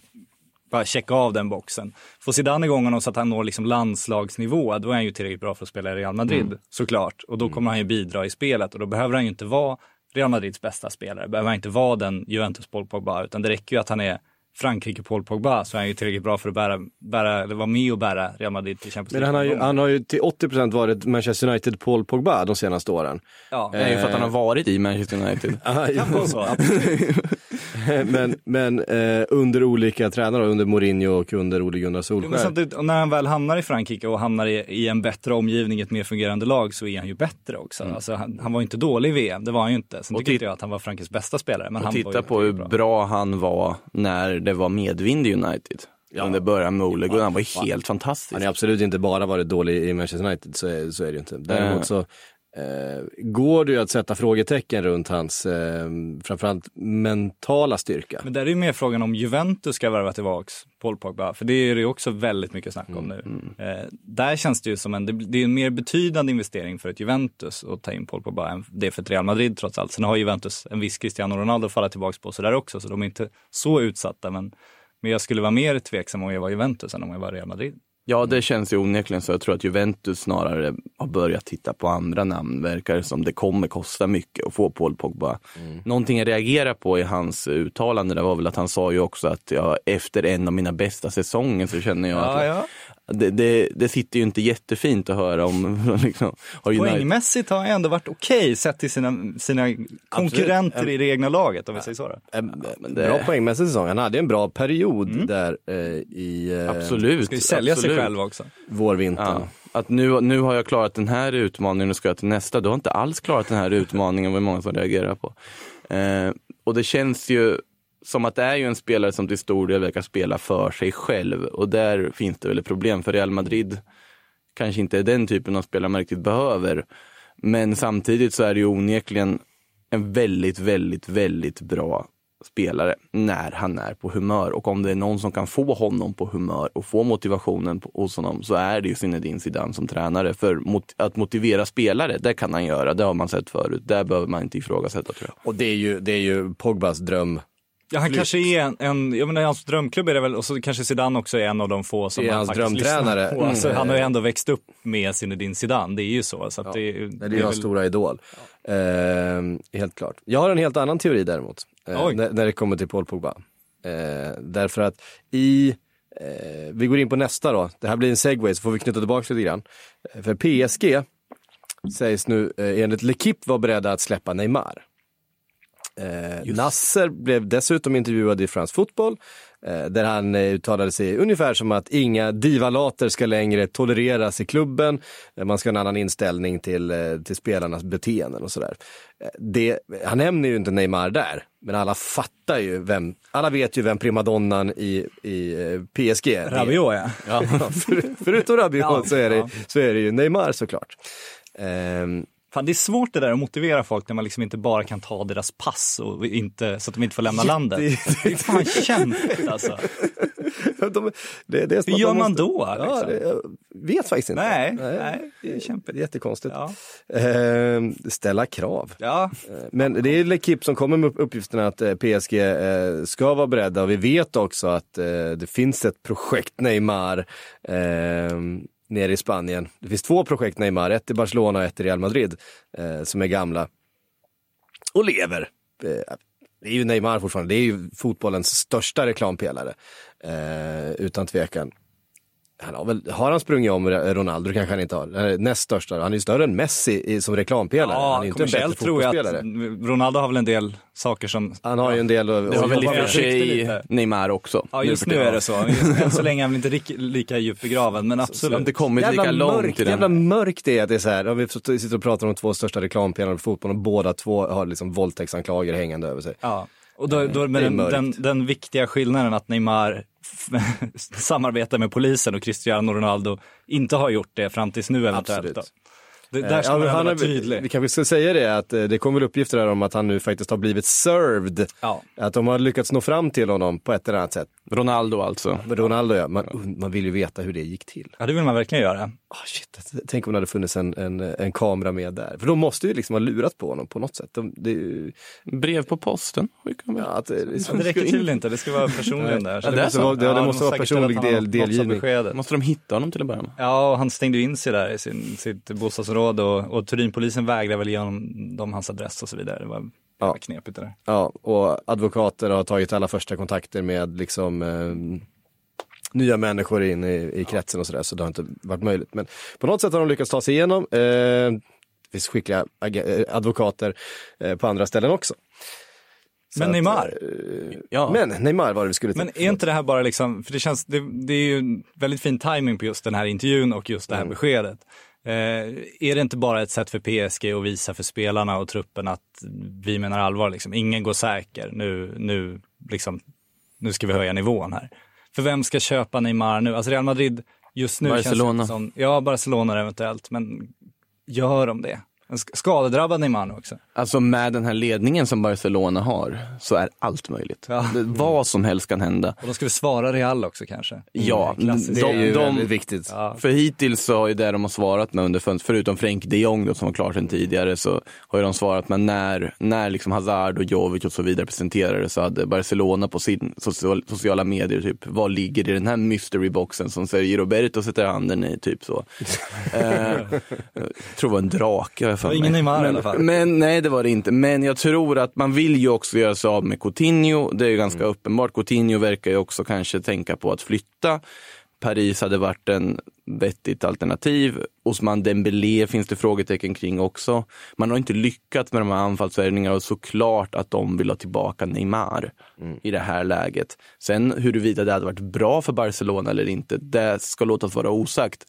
bara checka av den boxen. Får Zidane igång honom så att han når liksom landslagsnivå, då är han ju tillräckligt bra för att spela i Real Madrid, såklart. Och då kommer han ju bidra i spelet och då behöver han ju inte vara Real Madrids bästa spelare, behöver han inte vara den Juventus Paul Pogba, utan det räcker ju att han är Frankrike Paul Pogba så är han ju tillräckligt bra för att bära, bära eller vara med och bära Real Madrid till Champions Men League. han har, ju, han har ju till 80% varit Manchester United Paul Pogba de senaste åren. ja, Det är ju för att han har varit i Manchester United. Aha, men men eh, under olika tränare, under Mourinho och under Ole Gunnar Jo, men Solskjaer. samtidigt, när han väl hamnar i Frankrike och hamnar i, i en bättre omgivning, ett mer fungerande lag, så är han ju bättre också. Mm. Alltså, han, han var ju inte dålig i VM, det var han ju inte. Sen tycker inte jag att han var Frankrikes bästa spelare. Men Och han var titta ju på hur bra. bra han var när det var medvind i United. Under början med Ole Gunnar. Han var ju helt fantastisk. Han har absolut inte bara varit dålig i Manchester United, så är, så är det ju inte. Däremot så eh, går det ju att sätta frågetecken runt hans, eh, framförallt mentala styrka. Men där är ju mer frågan om Juventus ska värva tillbaks Paul Pogba, för det är det ju också väldigt mycket snack om nu. Eh, där känns det ju som en, det, det är en mer betydande investering för ett Juventus att ta in Paul Pogba än det är för ett Real Madrid trots allt. Sen har Juventus en viss Cristiano Ronaldo att falla tillbaks på så där också, så de är inte så utsatta. Men, men jag skulle vara mer tveksam om jag var Juventus än om jag var Real Madrid. Ja, det känns ju onekligen så. Jag tror att Juventus snarare har börjat titta på andra namn. Verkar som det kommer kosta mycket att få Paul Pogba. Någonting jag reagerar på i hans uttalande där var väl att han sa ju också att ja, efter en av mina bästa säsonger så känner jag att ja. Det, det, det sitter ju inte jättefint att höra om. Liksom, har United- Poängmässigt har han ändå varit okej sett till sina, sina konkurrenter i det egna laget om vi säger så. Då. Det- Bra poängmässig säsong. Han hade en bra period där eh, i eh, Absolut. Ska ju sälja absolut. sig själv också. vårvintern. Ja, att nu, nu har jag klarat den här utmaningen och ska jag till nästa. Du har inte alls klarat den här utmaningen, var många som reagerar på. Eh, och det känns ju som att det är ju en spelare som till stor del verkar spela för sig själv. Och där finns det väl ett problem, för Real Madrid kanske inte är den typen av spelare man riktigt behöver. Men samtidigt så är det ju onekligen en väldigt, väldigt, väldigt bra spelare när han är på humör. Och om det är någon som kan få honom på humör och få motivationen på- hos honom så är det ju Zinedine Zidane som tränare. För mot, att motivera spelare, det kan han göra. Det har man sett förut. Där behöver man inte ifrågasätta tror jag. Och det är ju, det är ju Pogbas dröm. Ja, han kanske är en, en jag menar, hans drömklubb är det väl, och så kanske Zidane också är en av de få som är han hans faktiskt drömtränare. lyssnar på. Alltså, Mm. han har ju ändå växt upp med Zinedine Zidane, det är ju så. så att det, är- Det är ju hans väl- stora idol. Eh, helt klart. Jag har en helt annan teori däremot. Eh, när, när det kommer till Paul Pogba. Eh, därför att i, eh, vi går in på nästa då. Det här blir en segway så får vi knyta tillbaka lite grann. Eh, För PSG sägs nu eh, enligt L'Equipe vara beredda att släppa Neymar. Eh, Nasser blev dessutom intervjuad i France Football eh, där han eh, uttalade sig ungefär som att inga divalater ska längre tolereras i klubben. Eh, man ska ha en annan inställning till, eh, till spelarnas beteenden och sådär. Eh, det, han nämner ju inte Neymar där, men alla fattar ju vem, alla vet ju vem primadonnan i, i eh, PSG är. Rabiot ja. Ja, för, förutom Rabiot Ja, så, är det, ja. så är det ju Neymar såklart. Ehm, Fan, det är svårt det där att motivera folk när man liksom inte bara kan ta deras pass och inte, så att de inte får lämna landet. Det är fan kämpigt alltså. de, det, det Hur gör man måste- då, Ja, liksom? det, jag vet faktiskt inte. Nej, nej, det är kämpigt. Det jättekonstigt. Ja. Ehm, ställa krav. Ja, Eh, Men det är L'Equipe som kommer med uppgifterna att eh, PSG eh, ska vara beredda och vi vet också att eh, det finns ett projekt Neymar eh, nere i Spanien. Det finns två projekt Neymar, ett i Barcelona och ett i Real Madrid eh, som är gamla och lever. Eh, det är ju Neymar fortfarande, det är ju fotbollens största reklampelare. Eh, utan tvekan han har, väl, har han sprungit om Ronaldo? Kanske han inte har. Han är näst största. Han är ju större än Messi i, som reklampelare. han är Ja, inte en bättre tror jag att Ronaldo har väl en del saker som Han har ju en del att Det har väl i och jobba för sig. Neymar också. Ja just för nu tiden. är det så. Än så länge är han inte rik- lika djupt begraven men Så de har absolut. inte kommit Jävla lika långt mörkt, i den. jävla mörkt det är att det är så här, vi sitter och pratar om de två största reklampelarna i fotbollen och båda två har liksom våldtäktsanklager hängande över sig. Ja. Och då, då, med Det är den, den, den viktiga skillnaden att Neymar samarbetar med polisen och Cristiano Ronaldo inte har gjort det fram tills nu eventuellt. Absolut. Då. Det, Eh, där ska ja, man men han vara tydlig. Vi kanske ska säga det att eh, det kom väl uppgifter här om att han nu faktiskt har blivit served. Ja. Att de har lyckats nå fram till honom på ett eller annat sätt. Ronaldo alltså. Ronaldo ja, man, man vill ju veta hur det gick till. ja, det vill man verkligen göra. Ah, shit, tänk om det hade funnits en, en, en kamera med där. För de måste ju liksom ha lurat på honom på något sätt. De, det, är ju- Brev på posten. Ja, att, det, Men det räcker tydligen inte, det ska vara personligen där. Ja, det är måste så. vara, det, det de måste vara personlig del, delgivning. Måste de hitta honom till att börja med? Ja, och han stängde in sig där i sin, sitt bostadsområde och, och Turinpolisen vägrade väl ge honom dem hans adress och så vidare. Det var, det Ja. knepigt det där. Ja, och advokater har tagit alla första kontakter med liksom eh, nya människor in i, i kretsen och sådär, så det har inte varit möjligt. Men på något sätt har de lyckats ta sig igenom. Eh, det finns skickliga eh, advokater eh, på andra ställen också. Så Men att, eh, Ja. Men Neymar var det vi skulle till. Men är inte det här bara liksom, för det känns, det, det är ju väldigt fin timing på just den här intervjun och just det här beskedet. Eh, är det inte bara ett sätt för PSG att visa för spelarna och truppen att vi menar allvar liksom, ingen går säker, nu, nu liksom, nu ska vi höja nivån här. För vem ska köpa Neymar nu? Alltså Real Madrid just nu Barcelona. känns det som, ja Barcelona eventuellt, men gör de det? En sk- skadedrabbad Neymar nu också. Alltså med den här ledningen som Barcelona har så är allt möjligt. Ja. Det, vad som helst kan hända. Och de ska vi svara Real också kanske? Ja, Klassiskt. det är ju de- väldigt viktigt. Ja. För hittills så har ju det de har svarat med under fönstret, förutom Frenk de Jong då, som var klar sedan tidigare, så har ju de svarat med när, när liksom Hazard och Jovic och så vidare presenterade så hade Barcelona på sin social, sociala medier typ, vad ligger i den här mystery boxen som Sergio Roberto sätter handen i, typ så. eh, jag tror det var en drake. har jag för var ingen mig. Neymar i alla fall. Men nej, det var det inte. Men jag tror att man vill ju också göra sig av med Coutinho. Det är ju ganska uppenbart. Coutinho verkar ju också kanske tänka på att flytta. Paris hade varit en vettigt alternativ. Osman Dembélé finns det frågetecken kring också. Man har inte lyckats med de här anfallsvärvningarna och såklart att de vill ha tillbaka Neymar i det här läget. Sen huruvida det hade varit bra för Barcelona eller inte, det ska låtas vara osagt.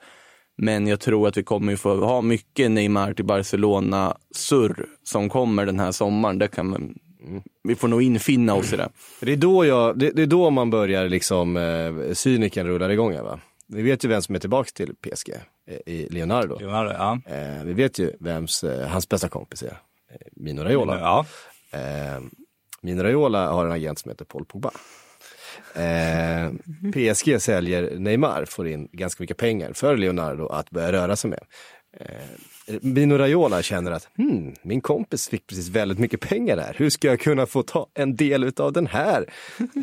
Men jag tror att vi kommer ju få ha mycket Neymar till Barcelona-surr som kommer den här sommaren. Det kan man, vi får nog infinna oss i det. Det är då, jag, det, det är då man börjar liksom, eh, cyniken rullar igång här va. Vi vet ju vem som är tillbaka till PSG eh, i Leonardo. Leonardo, ja. Eh, vi vet ju vems, eh, hans bästa kompis är. Eh, Mino Raiola. Ja. Eh, Mino Raiola har en agent som heter Paul Pogba. Eh, PSG säljer Neymar, får in ganska mycket pengar för Leonardo att börja röra sig med. Eh, Mino Raiola känner att hmm, min kompis fick precis väldigt mycket pengar där. Hur ska jag kunna få ta en del av den här?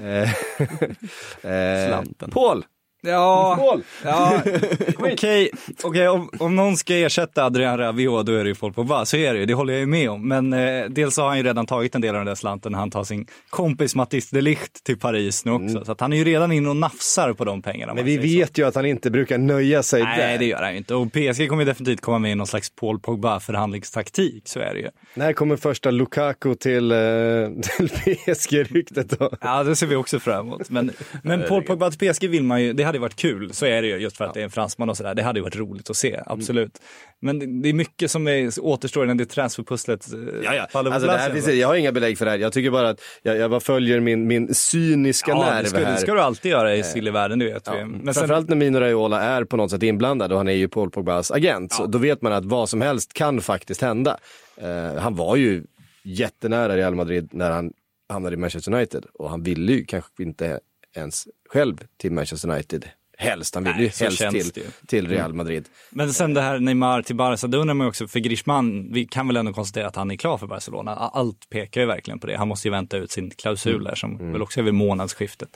Eh, eh, Slanten. Paul! Ja, ja okej, okej, om, om någon ska ersätta Adrian Rabiot då är det ju Paul Pogba, så är det ju, det håller jag ju med om. Men eh, dels har han ju redan tagit en del av den där slanten när han tar sin kompis Mattis de Ligt till Paris nu också. Så att han är ju redan inne och nafsar på de pengarna. Men vi säger så. vet ju att han inte brukar nöja sig Nej, där. det gör han ju inte. Och PSG kommer ju definitivt komma med i någon slags Paul Pogba förhandlingstaktik, så är det ju. När kommer första Lukaku till, eh, till PSG-ryktet då? Ja, det ser vi också fram emot. Men, men Paul Pogba till PSG vill man ju, det hade varit kul, så är det ju, just för att det är en fransman och sådär. Det hade ju varit roligt att se, absolut. Men det, det är mycket som är, återstår innan det transferpusslet eh, faller på Alltså, det plats. finns, jag har inga belägg för det här. Jag tycker bara att jag, jag bara följer min, min cyniska ja, nerv det ska, det här. ska du alltid göra i sillivärlden, det vet vi. Ja, Men sen, Framförallt när Mino Raiola är på något sätt inblandad och han är ju Paul Pogbas agent. Så då vet man att vad som helst kan faktiskt hända. Eh, han var ju jättenära Real Madrid när han hamnade i Manchester United. Och han ville ju kanske inte ens själv till Manchester United. Helst, han ville Nej, ju helst till, det till Real Madrid. men sen det här Neymar till Barca, då undrar man ju också, för Griezmann, vi kan väl ändå konstatera att han är klar för Barcelona. Allt pekar ju verkligen på det. Han måste ju vänta ut sin klausul där som väl också är vid månadsskiftet.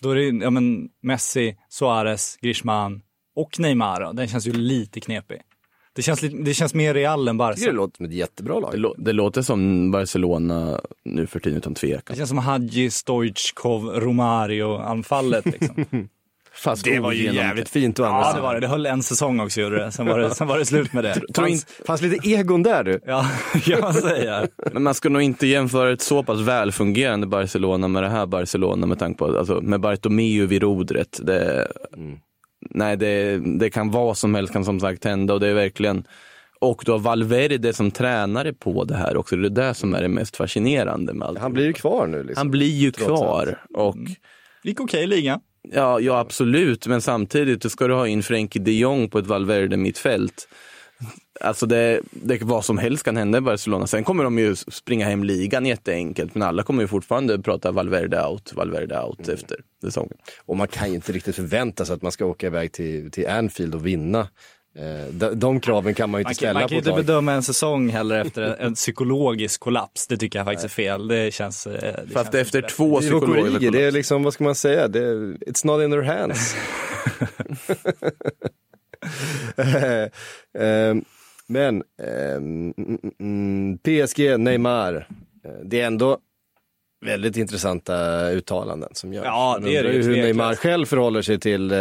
Då är det ja men Messi, Suarez, Griezmann och Neymar. Den känns ju lite knepig. Det känns, lite, det känns mer Real än tycker det Barca. låter som ett jättebra lag. Det, lå- det låter som Barcelona nu för tiden utan Det tvekan. känns som Hadji, Stoichkov, Romario-anfallet liksom. Fast Det var ju jävligt fint å andra Ja, det var det. Det höll en säsong också, gjorde det. Sen var det, sen var det slut med det. Tror fanns, fanns lite egon där du. Ja, kan man säga. Men man ska nog inte jämföra ett så pass välfungerande Barcelona med det här Barcelona med tanke på, alltså med Bartomeu vid rodret. Det, Nej, det, det kan vad som helst kan som sagt hända och det är verkligen och då Valverde som tränare på det här också. Det är det som är det mest fascinerande med allt. Han blir ju kvar nu liksom. Han blir ju Trots kvar och Gick okej i ligan. ja, ja, absolut, men samtidigt då ska du ha in Frenkie de Jong på ett Valverde mittfält. Alltså det, det, vad som helst kan hända i Barcelona. Sen kommer de ju springa hem ligan jätteenkelt, men alla kommer ju fortfarande prata Valverde out, Valverde out efter säsongen. Och man kan ju inte riktigt förvänta sig att man ska åka iväg till, till Anfield och vinna. Eh, de, de kraven kan man ju inte Man kan, ställa man på kan ett inte bedöma en säsong heller efter en, en psykologisk kollaps. Det tycker jag faktiskt är fel. Det känns... eh, Det Fast känns efter inte två Origi, psykologer det är liksom, vad ska man säga, det, är- it's not in their hands. Eh, Men ehm, mm, mm, PSG, Neymar, eh, det är ändå väldigt intressanta uttalanden som görs. Ja, det är det ju hur. Neymar själv förhåller sig till eh,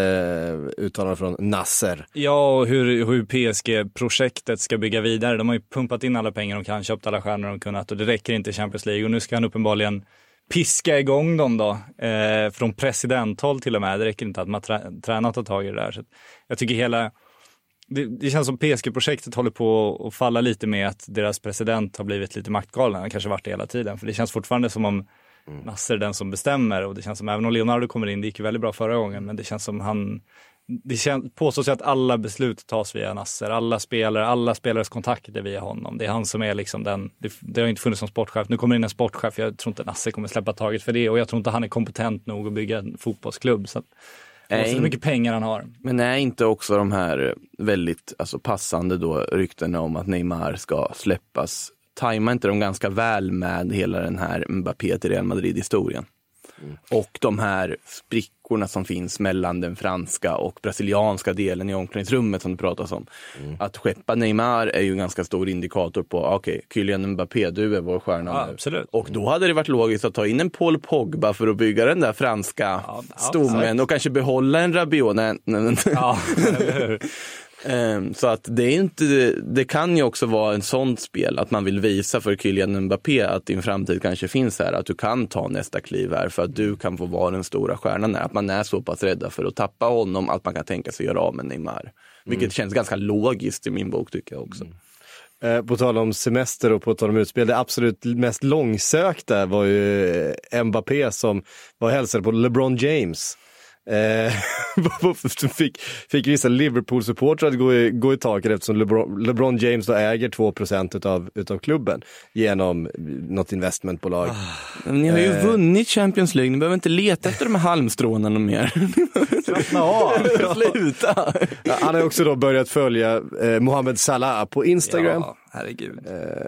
uttalanden från Nasser. Ja, och hur, hur PSG-projektet ska bygga vidare. De har ju pumpat in alla pengar de kan, köpt alla stjärnor de kunnat och det räcker inte i Champions League. Och nu ska han uppenbarligen piska igång dem då, eh, från presidenthåll till och med. Det räcker inte att man trä, tar tag i det där. Så jag tycker hela, det, det känns som PSG-projektet håller på att falla lite med att deras president har blivit lite maktgalen. Han kanske varit det hela tiden. För det känns fortfarande som om Nasser är den som bestämmer och det känns som, även om Leonardo kommer in, det gick ju väldigt bra förra gången, men det känns som han det kän, påstås ju att alla beslut tas via Nasser, alla spelare, alla spelares kontakter via honom. Det är han som är liksom den, det, det har inte funnits någon sportchef. Nu kommer in en sportchef, jag tror inte Nasser kommer släppa taget för det och jag tror inte han är kompetent nog att bygga en fotbollsklubb. Så att, Nej. så mycket pengar han har. Men är inte också de här väldigt alltså, passande då ryktena om att Neymar ska släppas, tajmar inte de ganska väl med hela den här Mbappé till Real Madrid-historien? Och de här sprickorna som finns mellan den franska och brasilianska delen i omklädningsrummet som det pratas om. Att skeppa Neymar är ju en ganska stor indikator på, okej, Kylian Mbappé, du är vår stjärna Ja, nu. absolut. Och då hade det varit logiskt att ta in en Paul Pogba för att bygga den där franska Ja, stommen och kanske behålla en Rabiot. Nej, nej, nej. Ja, Så att det är inte, det kan ju också vara en sånt spel att man vill visa för Kylian Mbappé att din framtid kanske finns här, att du kan ta nästa kliv här för att du kan få vara den stora stjärnan här. Att man är så pass rädda för att tappa honom att man kan tänka sig göra av med Neymar. Vilket känns ganska logiskt i min bok tycker jag också. Eh, på tal om semester och på tal om utspel, det absolut mest långsökta var ju Mbappé som var hälsade på LeBron James. Eh, fick, fick vissa Liverpool-supportrar att gå i, gå i taket eftersom LeBron, LeBron James då äger 2 utav, utav klubben genom något investmentbolag. Men ni har ju vunnit Champions League, ni behöver inte leta efter de här halmstråna något mer. Sluta! Ja, Han har också då börjat följa eh, Mohamed Salah på Instagram. Ja, herregud.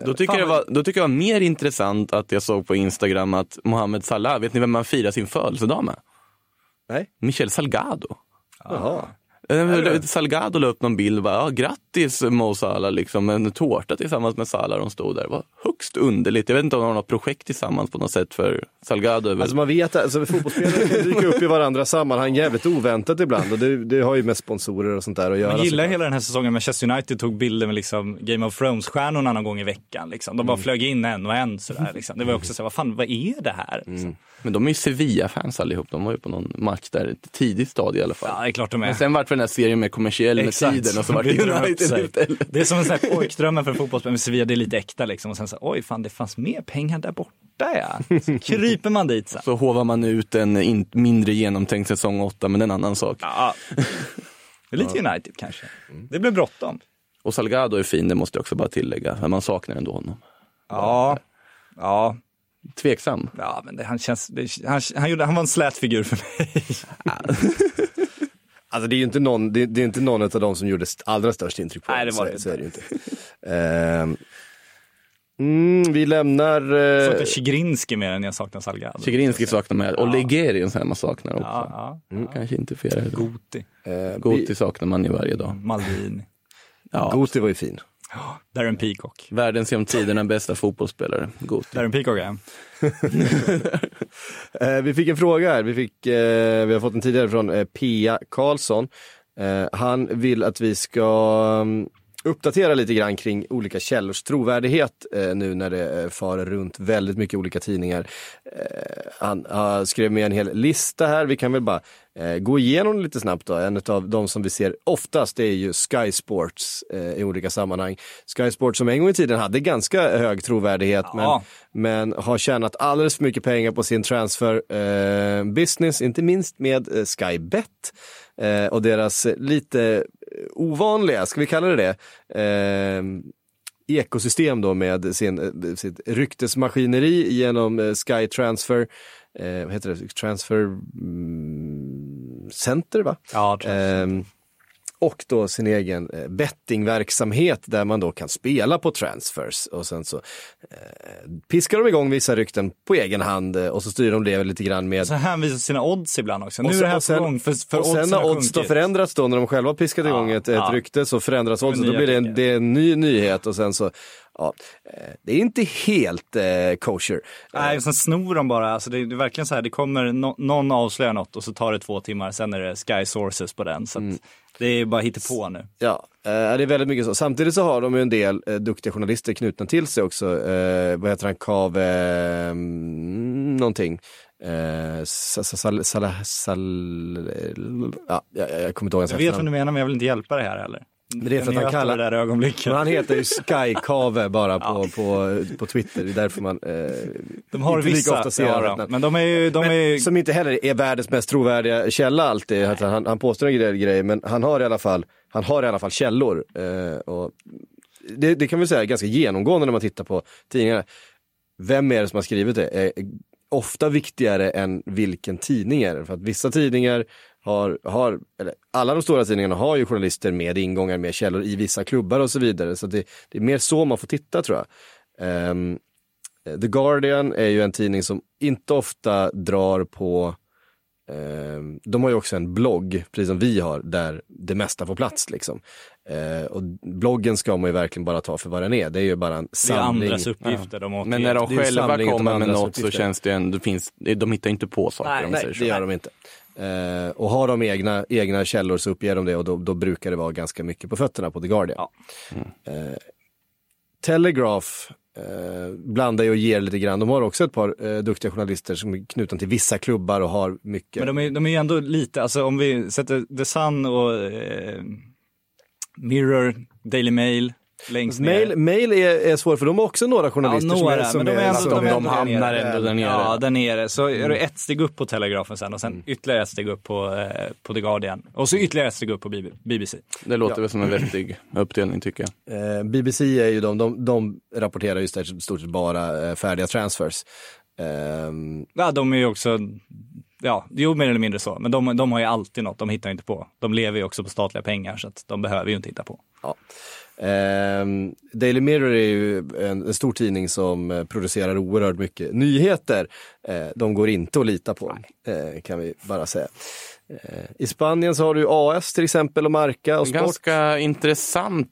Då tycker, jag var, då tycker jag var mer intressant att jag såg på Instagram att Mohamed Salah, vet ni vem man firar sin födelsedag med? Nej? Michel Salgado. Jaha. Salgado la upp någon bild bara, ja, grattis Mo Salah, liksom en tårta tillsammans med Salah, de stod där. Det var högst underligt. Jag vet inte om de har något projekt tillsammans på något sätt för Salgado väl... Alltså man vet, alltså fotbollsspelare kan dyka upp i varandra sammanhang jävligt oväntat ibland och det, det har ju med sponsorer och sånt där att göra. Man gillar hela den här säsongen. Manchester United tog bilder med liksom Game of Thrones-stjärnorna någon gång i veckan. Liksom. De bara Mm. flög in en och en sådär. Liksom. Det var också så här, vad fan, vad är det här? Mm. Liksom. Men de är ju Sevilla-fans allihop. De var ju på någon match där, ett tidigt stadie i alla fall. Ja, det är klart de är. Men sen vart den här serien mer kommersiell med tiden och så vart det United istället. Det är som en sån här pojkdrömmen för fotbollsspelare med Sevilla, det är lite äkta liksom. Och sen så, oj fan det fanns mer pengar där borta ja. Så kryper man dit sen. Så hovar man ut en in, mindre genomtänkt säsong 8, men en annan sak. Ja. Det är lite United kanske. Det blev bråttom. Och Salgado är fin, det måste jag också bara tillägga. Men man saknar ändå honom. Ja. Ja, Tveksam. ja men det, han känns, det, han, han, gjorde, han var en slät figur för mig. Alltså det är ju inte någon, det, det är inte någon av dem som gjorde allra störst intryck på Nej, det var så, det så är det ju inte. Ehm, mm, vi lämnar... Eh, saknar Chigrinski mer än jag saknar Salgado. Chigrinski saknar man, och en sån här man saknar också. Ja, ja. Mm, kanske inte flera. Goti, eh, Goti vi, saknar man ju varje dag. Maldini. Ja. Goti var ju fin. Darren Peacock. Världens genom tiderna bästa fotbollsspelare. God. Darren Peacock han. Eh, vi fick en fråga här, vi, fick, eh, vi har fått en tidigare från eh, Pia Karlsson. Han vill att vi ska mm, uppdatera lite grann kring olika källors trovärdighet eh, nu när det eh, far runt väldigt mycket olika tidningar. Eh, han har skrev med en hel lista här, vi kan väl bara eh, gå igenom lite snabbt då. En av de som vi ser oftast är ju Sky Sports eh, i olika sammanhang. Sky Sports som en gång i tiden hade ganska hög trovärdighet Ja. men, men har tjänat alldeles för mycket pengar på sin transfer business, inte minst med Skybet och deras lite ovanliga, ska vi kalla det det, eh, ekosystem då med sin, eh, sitt ryktesmaskineri genom eh, Sky Transfer, eh, vad heter det, Transfer mm, Center va? Ja. Ehm, och då sin egen eh, bettingverksamhet där man då kan spela på transfers och sen så eh, piskar de igång vissa rykten på egen hand eh, och så styr de det lite grann med Så hänvisar sina odds ibland också. Nu och är det här och sen- på gång för, för och sen när odds då sjunkit. förändras då, när de själva piskat igång Ja, ett, ett ja. rykte så förändras oddsen. Då blir det en, det är en ny nyhet och sen så, ja, eh, det är inte helt eh, kosher. Nej, och sen snor de bara. Alltså det, är, det är verkligen så här, det kommer no, någon avslöjar något och så tar det två timmar, sen är det Sky Sources på den. Så Mm. det är bara på nu. Ja, eh, det är väldigt mycket så. Samtidigt så har de ju en del eh, duktiga journalister knutna till sig också. Eh, vad heter han, Kave, eh, mm, någonting. Eh, sal, sal, sal, ja, jag, jag kommer inte ihåg hans Jag vet vad du menar, men jag vill inte hjälpa dig här heller. Men det är för att han kallar- det där ögonblicket. Men han heter ju Sky Kave bara på, på, på Twitter. Det är därför man eh, De har inte lika vissa, ofta ser ja, namn. men de är ju, de är ju Som inte heller är världens mest trovärdiga källa alltid. Att han, han påstår en grej, grej, men han har i alla fall, han har i alla fall källor. Eh, och det, det kan vi säga är ganska genomgående när man tittar på tidningarna. Vem är det som har skrivit det? Är ofta viktigare än vilken tidning är det. För att vissa tidningar har, har eller alla de stora tidningarna har ju journalister med ingångar, med källor i vissa klubbar och så vidare. Så det, det är mer så man får titta tror jag. Ehm, The Guardian är ju en tidning som inte ofta drar på ehm, de har ju också en blogg, precis som vi har, där det mesta får plats. Liksom. Eh, och bloggen ska man ju verkligen bara ta för vad den är. Det är ju bara en det är samling. andras uppgifter de åker Men när de ju själva samling kommer med något så uppgifter. känns det ändå, det finns, de hittar inte på saker Nej, om nej säger så. det gör de inte. Eh, och har de egna, egna källor så uppger de det och då, då brukar det vara ganska mycket på fötterna på The Guardian. Ja. Eh, Telegraph eh, blandar ju och ger lite grann. De har också ett par eh, duktiga journalister som är knutna till vissa klubbar och har mycket. Men de är, de är ju ändå lite, alltså om vi sätter The Sun och eh, Mirror, Daily Mail längst ner. Mail, mail är, är svårt för de har också några journalister Ja, några, som är, som men de är ändå, de- är de hamnar där ändå där nere. Ja, där nere. Så är Mm. det ett steg upp på Telegrafen sen och sen ytterligare ett steg upp på, eh, på The Guardian. Och så ytterligare ett steg upp på BB BBC. Det låter väl som en vettig uppdelning tycker jag. Eh, BBC är ju de, de, de rapporterar ju stort sett bara eh, färdiga transfers. Ehm, Ja, de är ju också, ja, jo mer eller mindre så. Men de, de har ju alltid något, de hittar inte på. De lever ju också på statliga pengar så att de behöver ju inte hitta på. Ja. Ehm, Daily Mirror är ju en, en stor tidning som eh, producerar oerhört mycket nyheter. Eh, de går inte att lita på, eh, kan vi bara säga. Eh, I Spanien så har du AS till exempel och Marca och Sport. Ganska intressant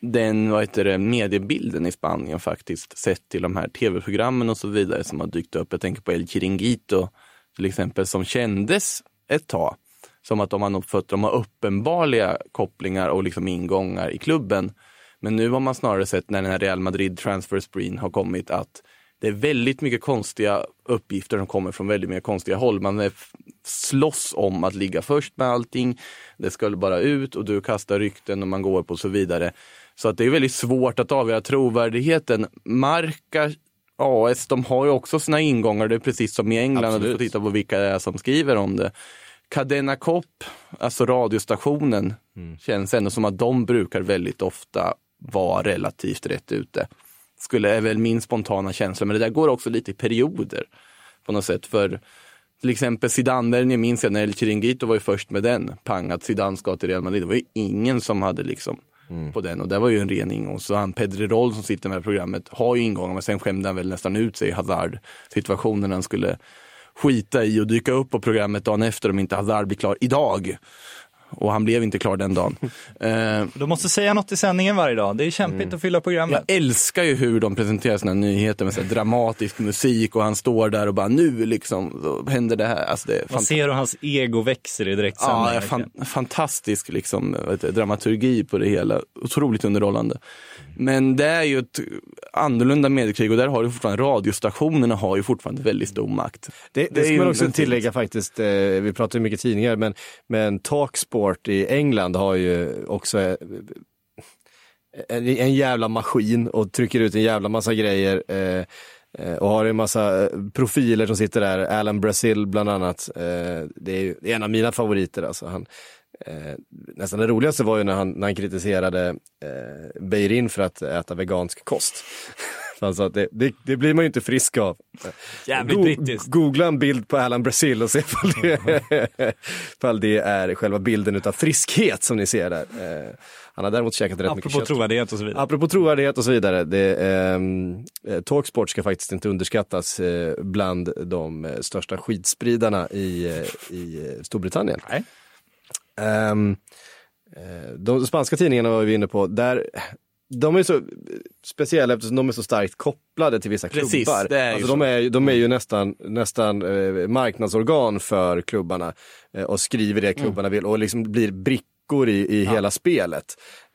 den vad heter det, mediebilden i Spanien faktiskt, sett till de här tv-programmen och så vidare som har dykt upp. Jag tänker på El Chiringuito till exempel, som kändes ett tag som att de har nått för de har uppenbarliga kopplingar och liksom ingångar i klubben. Men nu har man snarare sett när den här Real Madrid transfer spreen har kommit att det är väldigt mycket konstiga uppgifter som kommer från väldigt mycket konstiga håll. Man slåss om att ligga först med allting. Det ska bara ut och du kastar rykten och man går på och så vidare. Så att det är väldigt svårt att avgöra trovärdigheten. Marca AS, de har ju också sina ingångar. Det är precis som i England. och Du får Absolut. titta på vilka det är som skriver om det. Cadena Cop, alltså radiostationen, känns ändå som att de brukar väldigt ofta vara relativt rätt ute. Skulle är väl min spontana känsla, men det där går också lite i perioder på något sätt. För till exempel Zidane-värvningen minns jag när El Chiringuito var ju först med den. Pang, att Zidane ska till Real Madrid. Det var ju ingen som hade liksom på den och det var ju en ren ingång. Så han Pedrerol som sitter med programmet har ju ingångar men sen skämde han väl nästan ut sig i Hazard situationen han skulle skita i och dyka upp på programmet dagen efter om inte Hazard blir klar idag. och han blev inte klar den dagen. Eh, De måste säga något i sändningen varje dag. Det är kämpigt Mm. att fylla programmet. jag älskar ju hur de presenterar sina nyheter med så dramatisk musik och han står där och bara nu liksom så händer det här. Alltså det Man ser hur hans ego växer i direktsändning. Ja, fan, fantastisk liksom, det, dramaturgi på det hela. Otroligt underhållande. Men det är ju ett annorlunda mediekrig och där har ju fortfarande radiostationerna har ju fortfarande väldigt stor makt. Det, det, Det ska man också tillägga faktiskt, eh, vi pratar ju mycket tidningar, men, men Talksport i England har ju också eh, en, en jävla maskin och trycker ut en jävla massa grejer. Eh, eh, och har en massa profiler som sitter där, Alan Brazil bland annat. Det är ju det är en av mina favoriter alltså. Han, eh, nästan det roligaste var ju när han, när han kritiserade eh, Beirin för att äta vegansk kost. Att det, det, det blir man ju inte frisk av. Jävligt Go- brittiskt. Googla en bild på Alan Brazil och se ifall det, ifall det är själva bilden utav friskhet som ni ser där. Eh, han har däremot käkat rätt mycket Apropå kött. trovärdighet och så vidare. Apropå trovärdighet och så vidare. Det, ehm, eh, Talksport ska faktiskt inte underskattas eh, bland de eh, största skidspridarna i, eh, i eh, Storbritannien. Nej. Eh, de spanska tidningarna var vi inne på, där de är så speciella eftersom de är så starkt kopplade till vissa Precis, klubbar. det är alltså, så. de, är, de är ju nästan, nästan eh, marknadsorgan för klubbarna eh, och skriver det klubbarna vill och liksom blir brickor i, i hela spelet.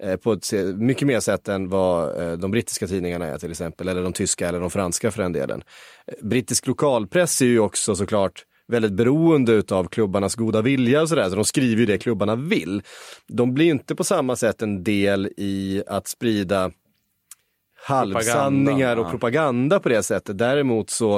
Eh, på ett mycket mer sätt än vad eh, de brittiska tidningarna är till exempel, eller de tyska eller de franska för den delen. Eh, brittisk lokalpress är ju också såklart väldigt beroende utav klubbarnas goda vilja och sådär, så de skriver ju det klubbarna vill. De blir inte på samma sätt en del i att sprida halvsanningar Propaganda, och propaganda på det sättet. Däremot så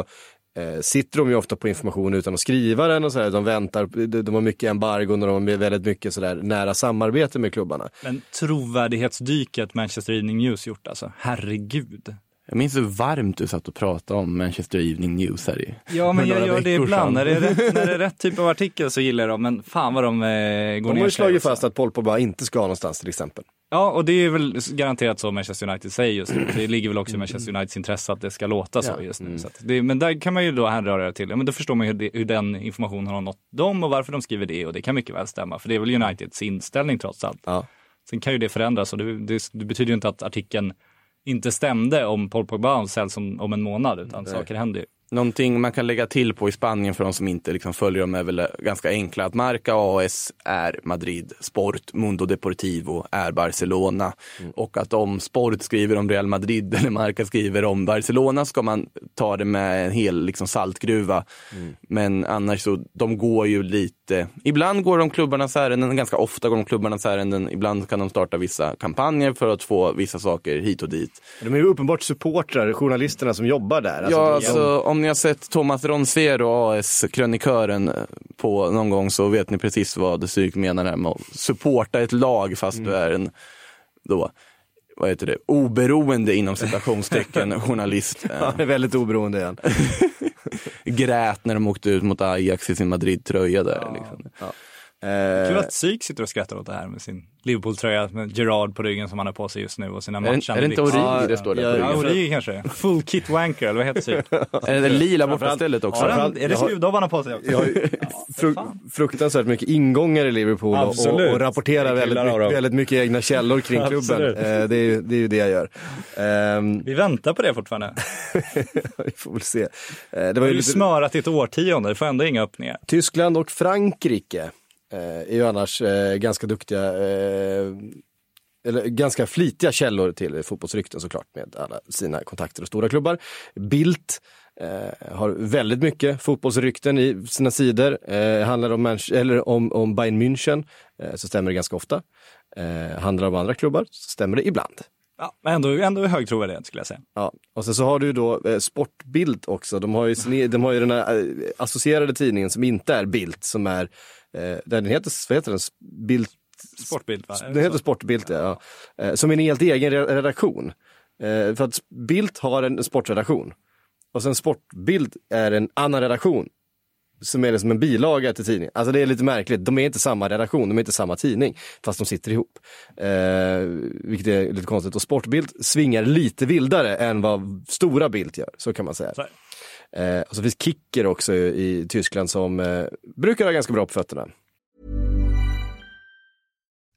eh, sitter de ju ofta på information utan att skriva den och sådär. De väntar, de, de har mycket embargon och de har väldigt mycket sådär nära samarbete med klubbarna. Men trovärdighetsdyket Manchester Evening News gjort alltså. Herregud. Jag minns hur varmt du satt och pratade om Manchester Evening News här i Ja, men jag gör det ibland. När det, är rätt, när det är rätt typ av artikel så gillar jag dem, men fan vad de eh, går De har ner ju sig slagit också. fast att Paul Pogba inte ska någonstans till exempel. Ja, och det är väl garanterat så Manchester United säger just nu. Det ligger väl också i Manchester Uniteds intresse att det ska låta så Ja. just nu. Mm. Så att det, men där kan man ju då hänröra det till, ja, men då förstår man ju hur, det, hur den informationen har nått dem och varför de skriver det och det kan mycket väl stämma, för det är väl Uniteds inställning trots allt. Ja. Sen kan ju det förändras och det, det, det betyder ju inte att artikeln inte stämde om Paul Pogba säljs om, om en månad, utan saker händer ju. Någonting man kan lägga till på i Spanien för de som inte liksom följer dem är väl ganska enkla. Att Marca AS är Madrid, Sport, Mundo Deportivo är Barcelona. Och att om Sport skriver om Real Madrid eller Marca skriver om Barcelona ska man ta det med en hel liksom, saltgruva. Men annars så, de går ju lite, ibland går de klubbarnas ärenden, ganska ofta går de klubbarnas ärenden. Ibland kan de starta vissa kampanjer för att få vissa saker hit och dit. De är ju uppenbart supportrar, journalisterna som jobbar där. Alltså, ja, alltså, om ni har sett Thomas Ronsero, AS-krönikören, eh, på någon gång så vet ni precis vad Psyk menar här med att supporta ett lag fast du är en, då, vad heter det, oberoende inom citationstecken journalist. Han är väldigt oberoende igen. grät när de åkte ut mot Ajax i sin Madrid-tröja där. Liksom. Kul Eh, att Psyk sitter och skrattar åt det här med sin Liverpool-tröja med Gerard på ryggen som han har på sig just nu och sina det, matchande är det inte. Origi det står där Ja, på Ja, ryggen? Origi kanske. Full kit wanker, eller vad heter Psyk? Är det det lila bortastället också? Ja, är det har- har på sig också? Jag har fru- fruktansvärt mycket ingångar i Liverpool och, och, Absolut. och rapporterar väldigt, mycket, väldigt mycket egna källor kring klubben. Eh, det, är, ju- det är ju det jag gör. Ehm, Vi väntar på det fortfarande. vi får väl se. Eh, det var Det ju är ju lite, smörat i ett årtionde, det får ändå inga öppningar. Tyskland och Frankrike Eh, är ju annars eh, ganska duktiga, eh, eller ganska flitiga källor till fotbollsrykten såklart med alla sina kontakter och stora klubbar. Bildt eh, har väldigt mycket fotbollsrykten i sina sidor. Eh, handlar om, Manch- eller om, om Bayern München eh, så stämmer det ganska ofta. Eh, handlar det om andra klubbar så stämmer det ibland. Ja, men ändå, ändå hög trovärdighet skulle jag säga. Ja, och sen så har du ju då eh, Sportbild också. De har ju, sin, de har ju den här eh, associerade tidningen som inte är Bild som är, eh, den heter, vad heter den? Bild, Sportbild va? den heter Sportbild, ja. Eh, som är en helt egen re- redaktion. Eh, för att Bild har en sportredaktion. Och sen Sportbild är en annan redaktion. Som är som en bilaga till tidningen. Alltså det är lite märkligt. De är inte samma redaktion, de är inte samma tidning. Fast de sitter ihop. Eh, vilket är lite konstigt. Och Sportbild svingar lite vildare än vad Stora Bild gör. Så kan man säga. Så. Eh, och så finns Kicker också i Tyskland som eh, brukar ha ganska bra på fötterna.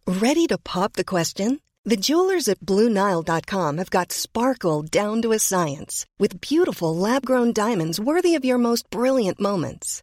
Ready to pop the question? The jewelers at BlueNile.com have got sparkle down to a science with beautiful lab grown diamonds worthy of your most brilliant moments.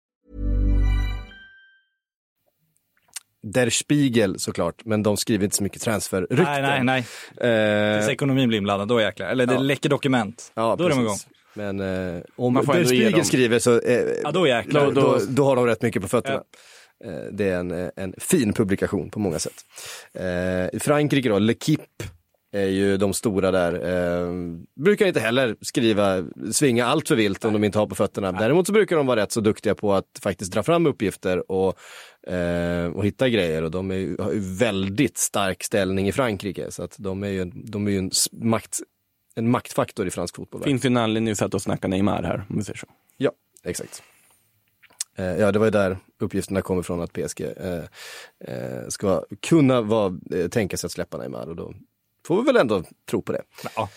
Der Spiegel såklart, men de skriver inte så mycket transferrykten. Nej, nej, nej. Eh, Tills ekonomin blir inblandad, då jäklar. Eller det Ja. läcker dokument. ja, då är de igång. precis. Men eh, om Der Spiegel skriver så eh, Ja, då jäklar. då, då, då har de rätt mycket på fötterna. Ja. Eh, Det är en, eh, en fin publikation på många sätt. Eh, I Frankrike då, L'Equipe är ju de stora där. Eh, brukar inte heller skriva, svinga allt för vilt om de inte har på fötterna. Däremot så brukar de vara rätt så duktiga på att faktiskt dra fram uppgifter och, eh, och hitta grejer. Och de är har ju väldigt stark ställning i Frankrike. Så att de är ju, en- de är ju en, makt, en maktfaktor i fransk fotboll. Finns ju en anledning att och snackar Neymar här, om vi säger så. Ja, exakt. Eh, ja, det var ju där uppgifterna kommer från att PSG eh, eh, ska kunna vara, tänka sig att släppa Neymar och då får vi väl ändå tro på det. Ja.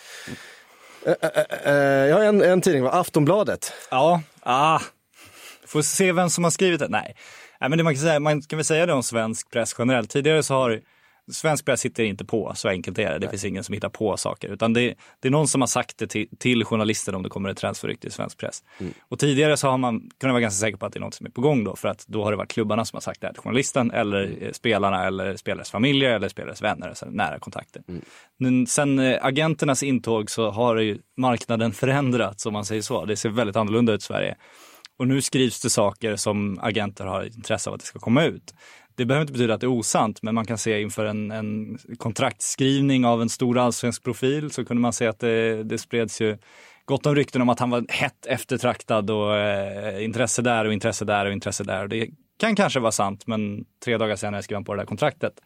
Eh, eh, eh, jag har en, en tidning? Aftonbladet. Ja, ah. Får se vem som har skrivit det. Nej, Nej men det man, kan säga, man kan väl säga det om svensk press generellt. Tidigare så har svensk press sitter inte på, så enkelt är det. Det finns ingen som hittar på saker. Utan det, det är någon som har sagt det till, till journalister om det kommer ett transferrykte i svensk press. Och tidigare så har man kunnat vara ganska säker på att det är något som är på gång då. För att då har det varit klubbarna som har sagt det här till journalisten eller eh, spelarna eller spelares familjer eller spelares vänner, alltså nära kontakter. Men sen eh, agenternas intåg så har ju marknaden förändrats om man säger så. Det ser väldigt annorlunda ut i Sverige. Och nu skrivs det saker som agenter har intresse av att det ska komma ut. Det behöver inte betyda att det är osant, men man kan se inför en, en kontraktskrivning av en stor allsvensk profil så kunde man se att det, det spreds ju gott om rykten om att han var hett eftertraktad och eh, intresse där och intresse där och intresse där. Och det kan kanske vara sant, men tre dagar senare skrev han på det där kontraktet.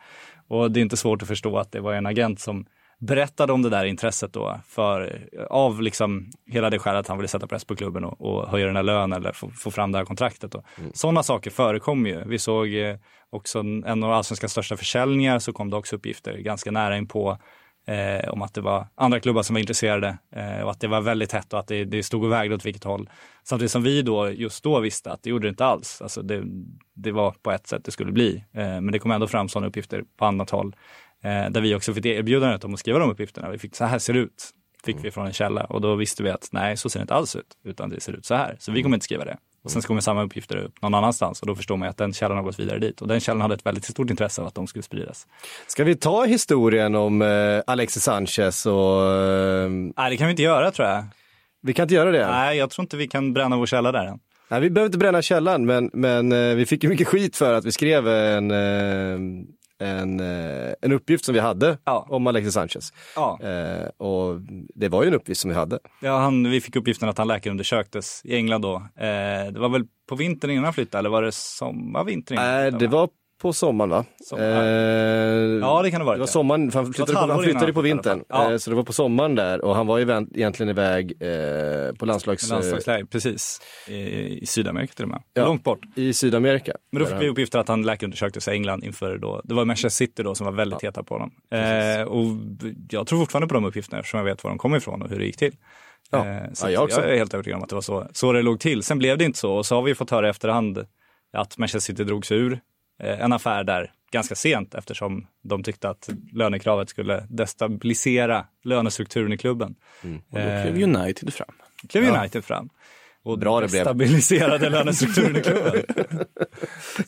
Och det är inte svårt att förstå att det var en agent som berättade om det där intresset då för, av liksom hela det skälet att han ville sätta press på klubben och, och höja den här lönen eller få, få fram det här kontraktet. Då. Sådana saker förekommer ju. Vi såg eh, också en, en av allsvenskans största försäljningar så kom det också uppgifter ganska nära in på eh, om att det var andra klubbar som var intresserade eh, och att det var väldigt hett och att det, det stod och vägde åt vilket håll. Samtidigt som vi då just då visste att det gjorde det inte alls. Alltså det, det var på ett sätt det skulle bli. Eh, men det kom ändå fram sådana uppgifter på annat håll. Eh, där vi också fick erbjudandet om att skriva de uppgifterna. Vi fick så här ser det ut. Fick vi från en källa och då visste vi att nej, så ser det inte alls ut, utan det ser ut så här. Så vi kommer inte skriva det. Och sen så kommer samma uppgifter upp någon annanstans och då förstår man att den källan har gått vidare dit. Och den källan hade ett väldigt stort intresse av att de skulle spridas. Ska vi ta historien om eh, Alexis Sanchez och... Eh, Nej, det kan vi inte göra tror jag. vi kan inte göra det? Nej, jag tror inte vi kan bränna vår källa där än. Nej, vi behöver inte bränna källan, men, men eh, vi fick ju mycket skit för att vi skrev en, eh, en, eh, en uppgift som vi hade Ja. om Alexis Sanchez. Ja, Eh, och det var ju en uppgift som vi hade. ja han, vi fick uppgiften att han läkarundersöktes i England då. Eh, det var väl på vintern innan han flyttade eller var det sommar, vinter innan? han Nej, flyttade, det va? var på sommaren va? Sommar. Eh, Ja, det kan det varit, Det var ja. sommaren, för han flyttade, på, han flyttade på vintern. ja. Eh, så det var på sommaren där och han var ju egentligen iväg eh, på landslags... Landslagsläger, precis. I, I Sydamerika till och med. Ja. Långt bort. I Sydamerika. Men då fick vi uppgifter att han läkarundersöktes i England inför då, det var Manchester City då som var väldigt heta på honom. Eh, och jag tror fortfarande på de uppgifterna eftersom jag vet var de kom ifrån och hur det gick till. Ja. Eh, så Ja, jag jag är helt övertygad om att det var så, så det låg till. Sen blev det inte så och så har vi fått höra i efterhand att Manchester City drog sig ur en affär där ganska sent eftersom de tyckte att lönekravet skulle destabilisera lönestrukturen i klubben. Och då klev United fram. klev United fram. Och Bra det blev. stabiliserade lönestrukturen i klubben.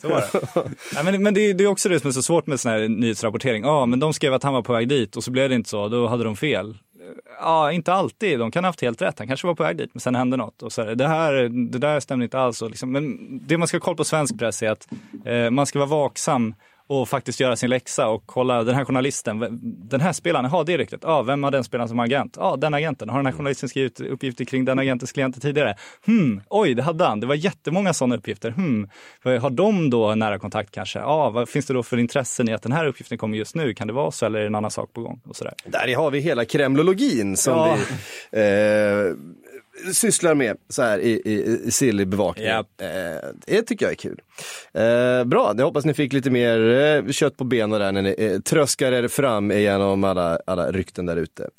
så var det. Ja, men men det, det är också det som är så svårt med sån här nyhetsrapportering. Ja, men de skrev att han var på väg dit och så blev det inte så. Då hade de fel. Ja, inte alltid. De kan ha haft helt rätt. Han kanske var på väg dit, men sen hände något. Och så här, det, här, det där stämde inte alls. Och liksom, men det man ska ha koll på svensk press är att eh, man ska vara vaksam och faktiskt göra sin läxa och kolla den här journalisten, den här spelaren, ja det är ryktet, ja vem har den spelaren som agent? Ja den agenten, har den här journalisten skrivit uppgifter kring den agentens klienter tidigare? Hmm, oj det hade han, det var jättemånga sådana uppgifter. Hmm, har de då nära kontakt kanske? Ja, vad finns det då för intressen i att den här uppgiften kommer just nu? Kan det vara så eller är det en annan sak på gång? Och sådär. Där har vi hela kremlologin som Ja. vi... Eh, sysslar med så här i, i, i sillig bevakning. Japp. Eh, det tycker jag är kul. Eh, bra, jag hoppas ni fick lite mer eh, kött på benen där när ni eh, tröskar er fram igenom alla, alla rykten där ute.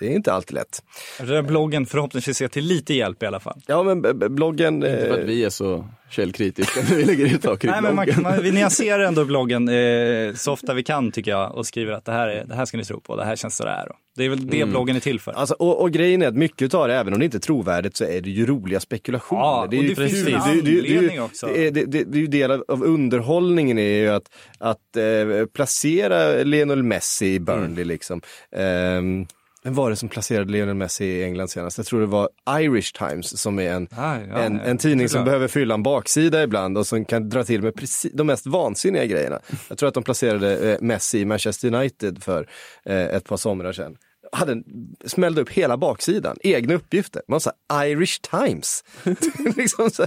Eh, det är inte alltid lätt. Den där bloggen förhoppningsvis är till lite hjälp i alla fall. Ja men bloggen... Inte för Eh, att vi är så källkritiska när vi lägger ut saker i Nej, men man, bloggen. man, vi nyanserar ändå bloggen eh, så ofta vi kan tycker jag och skriver att det här, är, det här ska ni tro på, det här känns sådär. Det är väl det bloggen är till för. Alltså, och, och grejen är att mycket av det, även om det inte är trovärdigt, så är det ju roliga spekulationer. Ja, det är och ju det finns en ju- ju- anledning också. Det är, det, det, det är ju del av, av underhållningen är ju att, att eh, placera Lionel Messi i Burnley Mm. liksom. Ehm, vem var det som placerade Lionel Messi i England senast? Jag tror det var Irish Times som är en, Ah, ja, en, en tidning som behöver fylla en baksida ibland och som kan dra till med precis, de mest vansinniga grejerna. Jag tror att de placerade eh, Messi i Manchester United för eh, ett par somrar sedan. Hade, en- smällde upp hela baksidan, egna uppgifter. Man sa Irish Times. liksom så,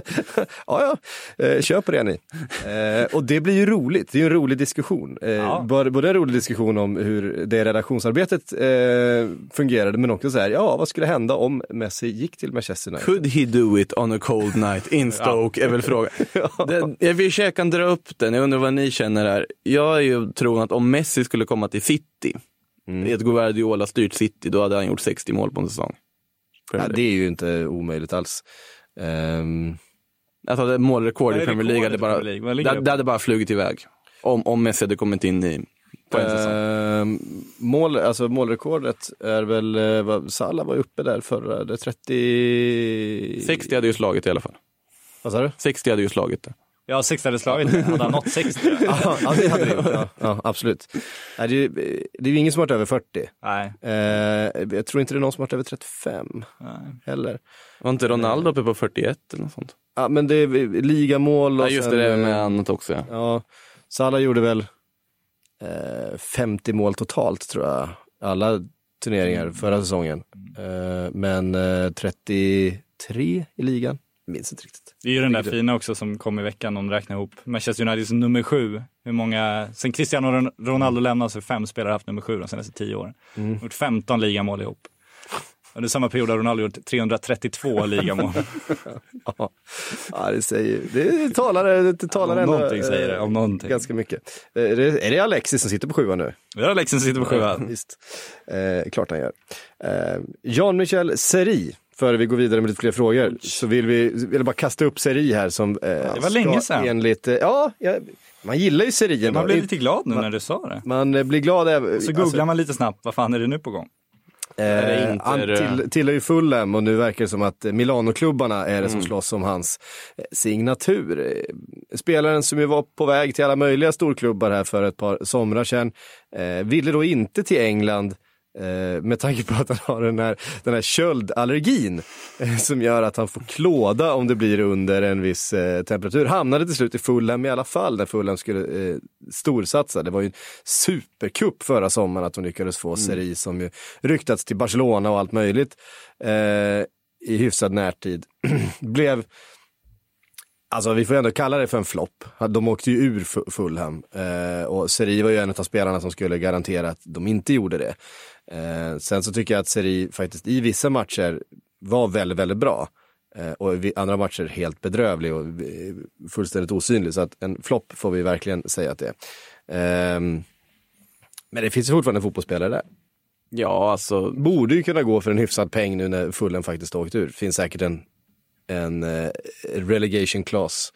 ja, ja, eh, på det ni. Eh, och det blir ju roligt, det är ju en rolig diskussion. Eh, Ja. både, en rolig diskussion om hur det redaktionsarbetet eh, fungerade, men också så här, ja vad skulle hända om Messi gick till Manchester United? Could he do it on a cold night in Stoke är väl frågan. Jag vill jag kan dra upp den, jag undrar vad ni känner här. Jag är ju tron att om Messi skulle komma till City, i ett Guardiola-styrt City, då hade han gjort 60 mål på en säsong. Ja, det är ju inte omöjligt alls. Ehm, Alltså det målrekord i Premier League hade bara, det, det hade bara flugit iväg. Om, om Messi hade kommit in i, på en säsong. ehm, mål, alltså målrekordet är väl, eh, vad, Salah var uppe där förra, det är 30... 60 hade ju slagit i alla fall. Vad sa du? 60 hade ju slagit det. Ja, 60 hade slagit det. Hade han nått 60? ja, ja, det hade det gjort. Ja, ja, absolut. Nej, det, är, ju- det är ju ingen som har varit över 40. Nej. Eh, jag tror inte det är någon som har varit över 35 Nej. heller. Var inte Ronaldo uppe på 41 eller något sånt? Ja, men det är ligamål och Ja, just sen, det, är eh, med annat också. Ja. Ja, Salah gjorde väl eh, 50 mål totalt tror jag, alla turneringar förra säsongen. Eh, men eh, 33 i ligan, minns inte riktigt. Det är ju den där fina också som kom i veckan om du räknar ihop. Manchester Uniteds nummer sju. Hur många, sen Cristiano Ron- Ronaldo lämnade så har fem spelare haft nummer sju de senaste tio åren. Mm. Gjort 15 ligamål ihop. Under samma period har Ronaldo gjort 332 ligamål. Ja, ja det säger, det talar, det talar Om ändå någonting säger det, eh, om någonting. ganska mycket. Eh, Är det, är det Alexis som sitter på sjuan nu? Vi har Alexis som sitter på sjuan. Visst, eh, klart han gör. Eh, Jean-Michel Seri, före vi går vidare med lite fler frågor, så vill vi vill bara kasta upp Seri här som eh, det var länge sedan. Enligt, eh, ja, ja, man gillar ju Seri ändå. Man blev lite glad nu när du sa det. Man eh, blir glad. även- Så googlar man lite snabbt, vad fan är det nu på gång? Eh, han det- till, tillhör ju Fulham och nu verkar det som att eh, Milano-klubbarna är det Mm. som slåss om hans eh, signatur. Eh, Spelaren som ju var på väg till alla möjliga storklubbar här för ett par somrar sedan, eh, ville då inte till England eh, med tanke på att han har den här, den här köldallergin eh, som gör att han får klåda om det blir under en viss eh, temperatur. Hamnade till slut i Fulham i alla fall när Fulham skulle eh, storsatsa. Det var ju en superkupp förra sommaren att de lyckades få Seri som ju ryktats till Barcelona och allt möjligt eh, i hyfsad närtid. Blev Alltså vi får ändå kalla det för en flopp. De åkte ju ur Fu- Fulham eh, och Seri var ju en av spelarna som skulle garantera att de inte gjorde det. Eh, sen så tycker jag att Seri faktiskt i vissa matcher var väldigt, väldigt bra. Eh, och i andra matcher helt bedrövlig och eh, fullständigt osynlig. Så att en flopp får vi verkligen säga att det är. Ehm, men det finns ju fortfarande fotbollsspelare där. Ja, alltså Borde ju kunna gå för en hyfsad peng nu när Fulham faktiskt åkt ur. Finns säkert en, en eh, relegation clause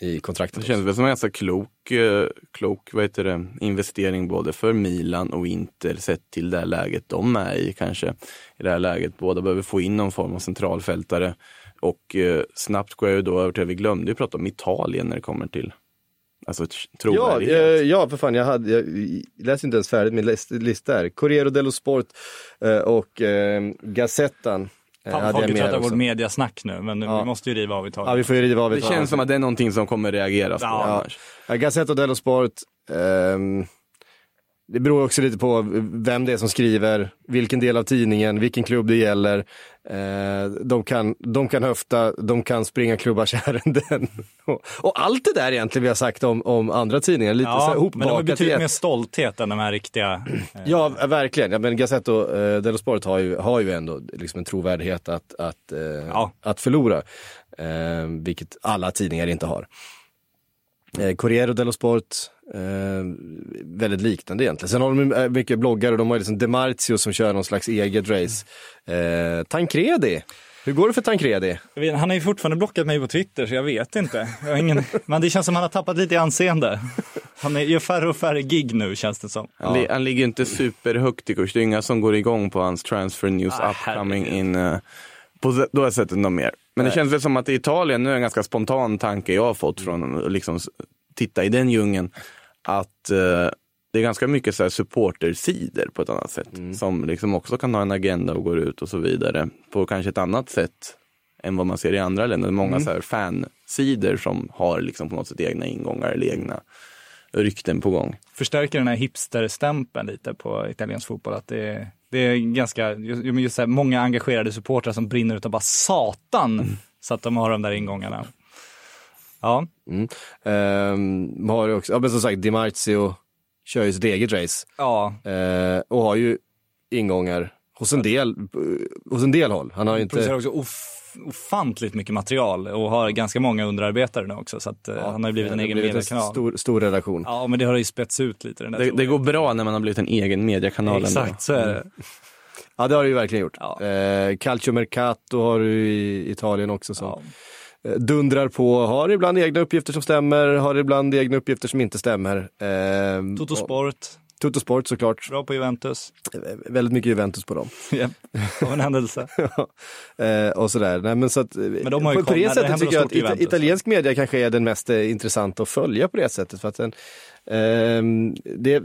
i kontraktet. det känns väl som en ganska klok, eh, klok vad heter det, investering både för Milan och Inter sett till det här läget de är i kanske. I det här läget båda behöver få in någon form av centralfältare. Och eh, snabbt går jag ju då över till, vi glömde ju prata om Italien när det kommer till alltså Ja, eh, ja, för fan, jag, hade, jag läste inte ens färdigt min list- lista här. Corriere dello Sport eh, och eh, Gazettan. Eh, Fan, hade folk är med trötta på också. vårt mediasnack nu, men Ja. vi måste ju riva av i Ja, vi taget. får ju riva av Det ett tag. känns som att det är någonting som kommer reageras på Ja. annars. Ja, Gazzetta dello Sport. ehm, det beror också lite på vem det är som skriver, vilken del av tidningen, vilken klubb det gäller. Eh, de, kan, de kan höfta, de kan springa klubbars ärenden. och, och allt det där egentligen vi har sagt om, om andra tidningar, lite så här Ja, men de har hopbakat betydligt mer stolthet än de här riktiga. eh, Ja, verkligen. Ja, men Gazzetto eh, dello Sport har ju, har ju ändå liksom en trovärdighet att, att, eh, Ja. att förlora. Eh, vilket alla tidningar inte har. Eh, Corriere dello Sport, eh, väldigt liknande egentligen. Sen har de eh, mycket bloggare, de har ju liksom Demartio som kör någon slags eget race. Eh, Tancredi, hur går det för Tancredi? Vet, han har ju fortfarande blockat mig på Twitter så jag vet inte. Jag har ingen, men det känns som han har tappat lite i anseende. Han är, gör färre och färre gig nu känns det som. Han, li- han ligger inte superhögt i kurs. Det är inga som går igång på hans transfer news Ah, upcoming herregud. in uh, på det- sättet något mer. Men det känns väl som att i Italien, nu är det en ganska spontan tanke jag har fått från att liksom titta i den djungeln, att eh, det är ganska mycket så här supportersidor på ett annat sätt. Som liksom också kan ha en agenda och går ut och så vidare på kanske ett annat sätt än vad man ser i andra länder. Många så här fansidor som har liksom på något sätt egna ingångar eller egna rykten på gång. Förstärker den här hipsterstämpeln lite på italiensk fotboll. Att det, är- det är ganska, just, just så här, många engagerade supportrar som brinner utav bara satan. Så att de har de där ingångarna. Ja, Mm. Eh, har ju också, ja, men som sagt, Demartio kör ju sitt eget race. ja. Eh, och har ju ingångar hos en del, hos en del håll. Han har ju producerar inte... också of, ofantligt mycket material och har ganska många underarbetare nu också. Så att, eh, han har ju blivit en egen blivit mediekanal. Stor, stor redaktion. Ja, men det har ju spets ut lite. Den där Det, det går bra när man har blivit en egen mediekanal. ändå. Exakt, så är det. Ja det har det ju verkligen gjort. Ja. Eh, Calcio Mercato har du i Italien också som Ja. eh, dundrar på, har ibland egna uppgifter som stämmer, har ibland egna uppgifter som inte stämmer. Eh, Toto och- Sport, Toto Sport såklart. bra på Juventus. Eh, Väldigt mycket Juventus på dem. Ja, Av en händelse. eh, och sådär. Nej, men så att, men de har ju på, på det sättet tycker jag att Juventus. italiensk media kanske är den mest eh, intressanta att följa på det sättet. För att den, ehm, det,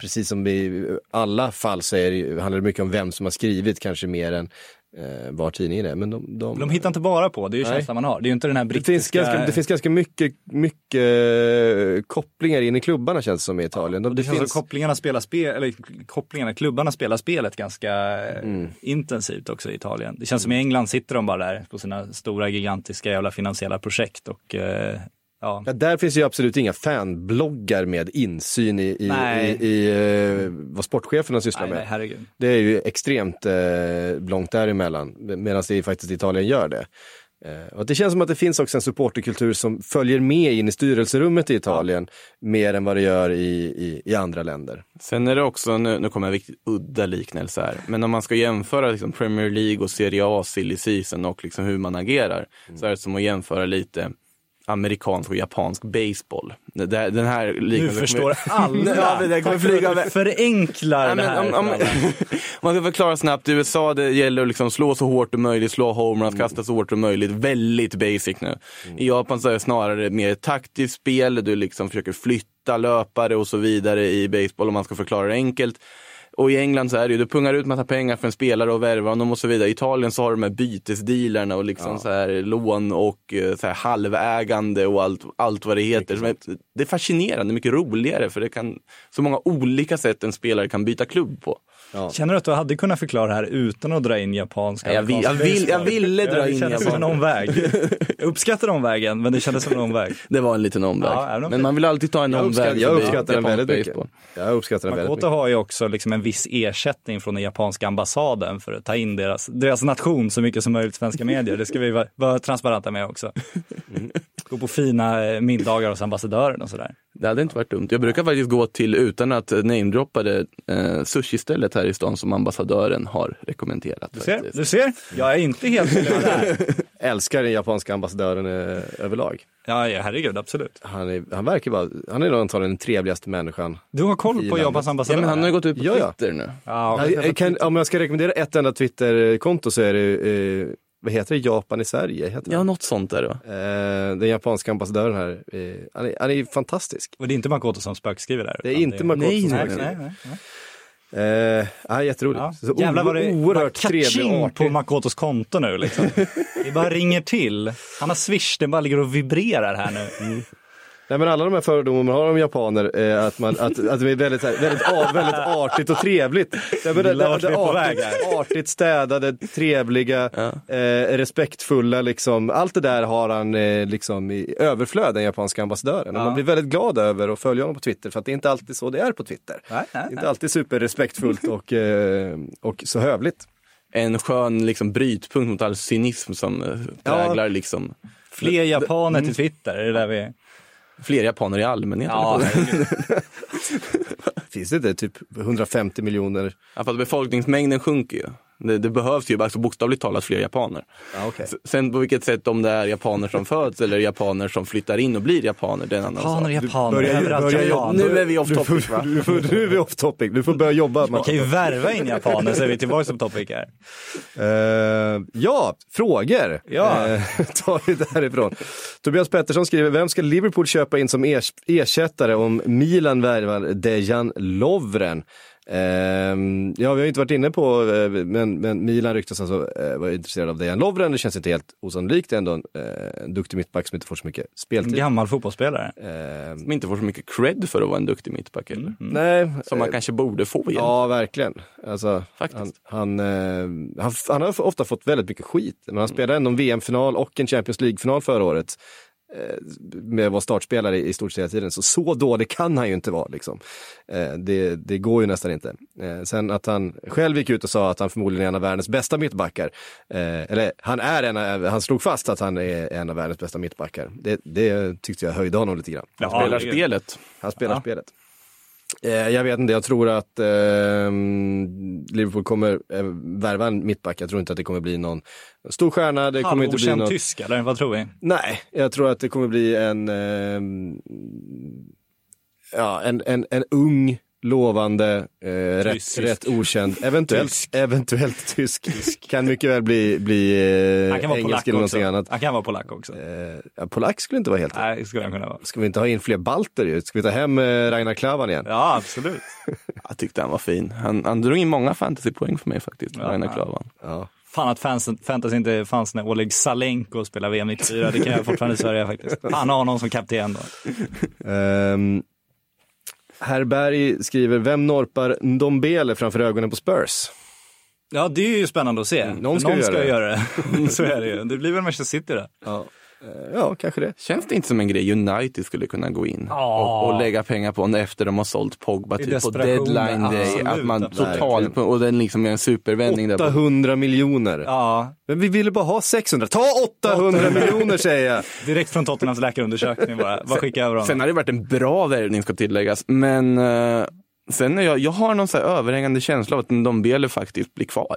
precis som i alla fall så är det, handlar det mycket om vem som har skrivit kanske mer än eh, var tidningen är. Men de, de, De hittar inte bara på, det är ju Nej. känslan man har. Det är ju inte den här det, brittiska... finns ganska, det finns ganska mycket, mycket eh, kopplingar in i klubbarna känns det som i Italien. De, det det känns finns, som kopplingarna spelar spel, eller kopplingarna, klubbarna spelar spelet ganska eh, Mm. intensivt också i Italien. Det känns som i England sitter de bara där på sina stora gigantiska jävla finansiella projekt och eh, ja. Ja, där finns ju absolut inga fanbloggar med insyn i, i, i, i eh, vad sportcheferna sysslar Nej, med. nej, herregud. Det är ju extremt eh, långt däremellan, medan det faktiskt Italien gör det. Eh, och det känns som att det finns också en supporterkultur som följer med in i styrelserummet i Italien mer än vad det gör i, i, i andra länder. Sen är det också, nu, nu kommer en riktigt udda liknelse här, men om man ska jämföra liksom Premier League och Serie A silly season och liksom hur man agerar, så är det som att jämföra lite amerikansk och japansk baseball. Det, den här Nu liknelsen förstår kommer- alla. ja, det kommer flyga med. Förenklar det här. om, om, man ska förklara snabbt, i USA det gäller att liksom slå så hårt som möjligt, slå homeruns, kasta så hårt som möjligt. Väldigt basic nu. I Japan så är det snarare mer taktiskt spel, du liksom försöker flytta löpare och så vidare i baseball om man ska förklara det enkelt. Och i England så är det ju, du pungar ut massa pengar för en spelare och värvar honom och så vidare. I Italien så har de här bytesdealarna och liksom så här lån och eh, så här halvägande och allt, allt vad det heter. Är, det är fascinerande, mycket roligare för det kan så många olika sätt en spelare kan byta klubb på. Känner du att du hade kunnat förklara det här utan att dra in japanska? Ja, jag vill- jag vill- jag ville dra det in kändes som en omväg. Jag uppskattar omvägen, men det kändes som en omväg. Det var en liten omväg. Ja, Men det- man vill alltid ta en Jag omväg. uppskattar, jag uppskattar den väldigt mycket. baseball. Jag uppskattar den väldigt Makoto mycket. har ju också liksom en viss ersättning från den japanska ambassaden för att ta in deras, deras nation så mycket som möjligt i svenska medier. Det ska vi vara, vara transparenta med också. Gå på fina eh, middagar hos ambassadören och sådär. Det hade inte varit dumt. Jag brukar faktiskt gå till, utan att namedroppa det, eh, sushi-stället här i stan som ambassadören har rekommenderat. Du ser, du ser. Jag är inte helt. Älskar den japanska ambassadören eh, överlag. Ja, ja, herregud, absolut. Han, är, han verkar vara, han är nog antagligen den trevligaste människan. Du har koll på. Japans ambassadör? Ja, men han har ju gått ut på Ja, ja. Twitter nu. Ja, jag kan, om jag ska rekommendera ett enda Twitterkonto så är det, eh, vad heter det, Japan i Sverige? Heter Ja, det? något sånt där då. Eh, den japanska ambassadören här, eh, han, är, han är fantastisk. Och det är inte Makoto som spökskriver där? Det är inte Makoto Nej, som nej, Nej, spökskriver. nej, nej. Eh, ja, jätteroligt. Ja. Så Jävlar vad det oerhört trevlig på Makotos konto nu liksom. Det bara ringer till. Han har swish, den bara ligger och vibrerar här nu. Nej men alla de här fördomarna man har om japaner, är att, man, att, att det är väldigt, här, väldigt, väldigt artigt och trevligt. Nej, men det, det, det, artigt, artigt städade, trevliga, eh, respektfulla liksom. Allt det där har han eh, liksom i överflöd, den japanska ambassadören. Och man blir väldigt glad över att följa honom på Twitter, för att det är inte alltid så det är på Twitter. Nej, nej, Det är inte alltid superrespektfullt och, eh, och så hövligt. En skön liksom, brytpunkt mot all cynism som eh, präglar liksom, Fler japaner till Twitter, är det där vi... fler japaner i allmänhet. Ja, Finns det inte typ 150 miljoner? Ja, för befolkningsmängden sjunker ju. Det, det behövs ju alltså bokstavligt talat fler japaner. Ja, okay. Sen på vilket sätt, om det är japaner som föds eller japaner som flyttar in och blir japaner, det är en annan japaner, sak. japaner, börjar börjar japaner. Nu är vi off Du topic får, va? du får, nu är vi off topic, du får börja jobba. Man kan ju värva in japaner så är vi tillbaka som topic här. Eh, ja, frågor Ja. Eh, tar vi därifrån. Tobias Pettersson skriver, vem ska Liverpool köpa in som ers- ersättare om Milan värvar Dejan Lovren? Eh, ja, vi har inte varit inne på, eh, men, men Milan ryktas alltså eh, vara intresserad av Dejan Lovren. Det känns inte helt osannolikt, det är ändå en, eh, en duktig mittback som inte får så mycket En speltid. gammal fotbollsspelare. Eh, Som inte får så mycket cred för att vara en duktig mittback eller? nej, Som man kanske borde få igen. Ja, verkligen. Alltså, Faktiskt. Han, han, eh, han, han har ofta fått väldigt mycket skit, men han spelade ändå en VM-final och en Champions League-final förra året. Eh, Med att vara startspelare i stort sett hela tiden. Så så dålig kan han ju inte vara. Liksom. Eh, Det, det går ju nästan inte. Eh, Sen att han själv gick ut och sa att han förmodligen är en av världens bästa mittbackar. Eller han är en av, han slog fast att han är en av världens bästa mittbackar. Det, det tyckte jag höjde honom lite grann. Han spelar spelet. Han spelar Ja. spelet. Eh, jag vet inte, jag tror att eh, Liverpool kommer eh, värva en mittback. Jag tror inte att det kommer bli någon stor stjärna. Det kommer inte bli något... tysk, eller vad tror vi? Nej, jag tror att det kommer bli en, eh, ja, en, en, en ung, lovande, eh, rätt, Tysk. rätt okänd, eventuellt Tysk. eventuellt tysk. Kan mycket väl bli, bli eh, Han kan vara engelsk eller också. någonting annat. Han kan vara polack också. Eh, ja, polack skulle inte vara helt Nej, skulle han kunna vara. Ska vi inte ha in fler balter ju? Ska vi ta hem eh, Ragnar Klavan igen? Ja, absolut. Jag tyckte han var fin. Han, han drog in många fantasypoäng för mig faktiskt, Ja, Ragnar. Klavan. Ja. Fan att fans, fantasy inte fanns när Oleg Salenko spelade VM 94. Det kan jag fortfarande sörja faktiskt. Han har någon som kapten då. Um, Herr Berg skriver, vem norpar Ndombele framför ögonen på Spurs? Ja, det är ju spännande att se. Mm, någon ska någon göra ska det. göra det. Så är det ju. Det blir väl Manchester City då. Ja, ja kanske det. Känns det inte som en grej United skulle kunna gå in och, och lägga pengar på efter de har sålt Pogba typ på deadline day? absolut, att man totalt, och den liksom är en supervändning där. på- 800 miljoner. Ja, Men vi ville bara ha 600. Ta 800 miljoner säger jag! direkt från Tottenhams läkarundersökning bara. Vad skickar jag över Sen honom? har det varit en bra värvning ska tilläggas, men eh, sen är jag, jag har någon så här överhängande känsla av att Ndombele faktiskt blir kvar.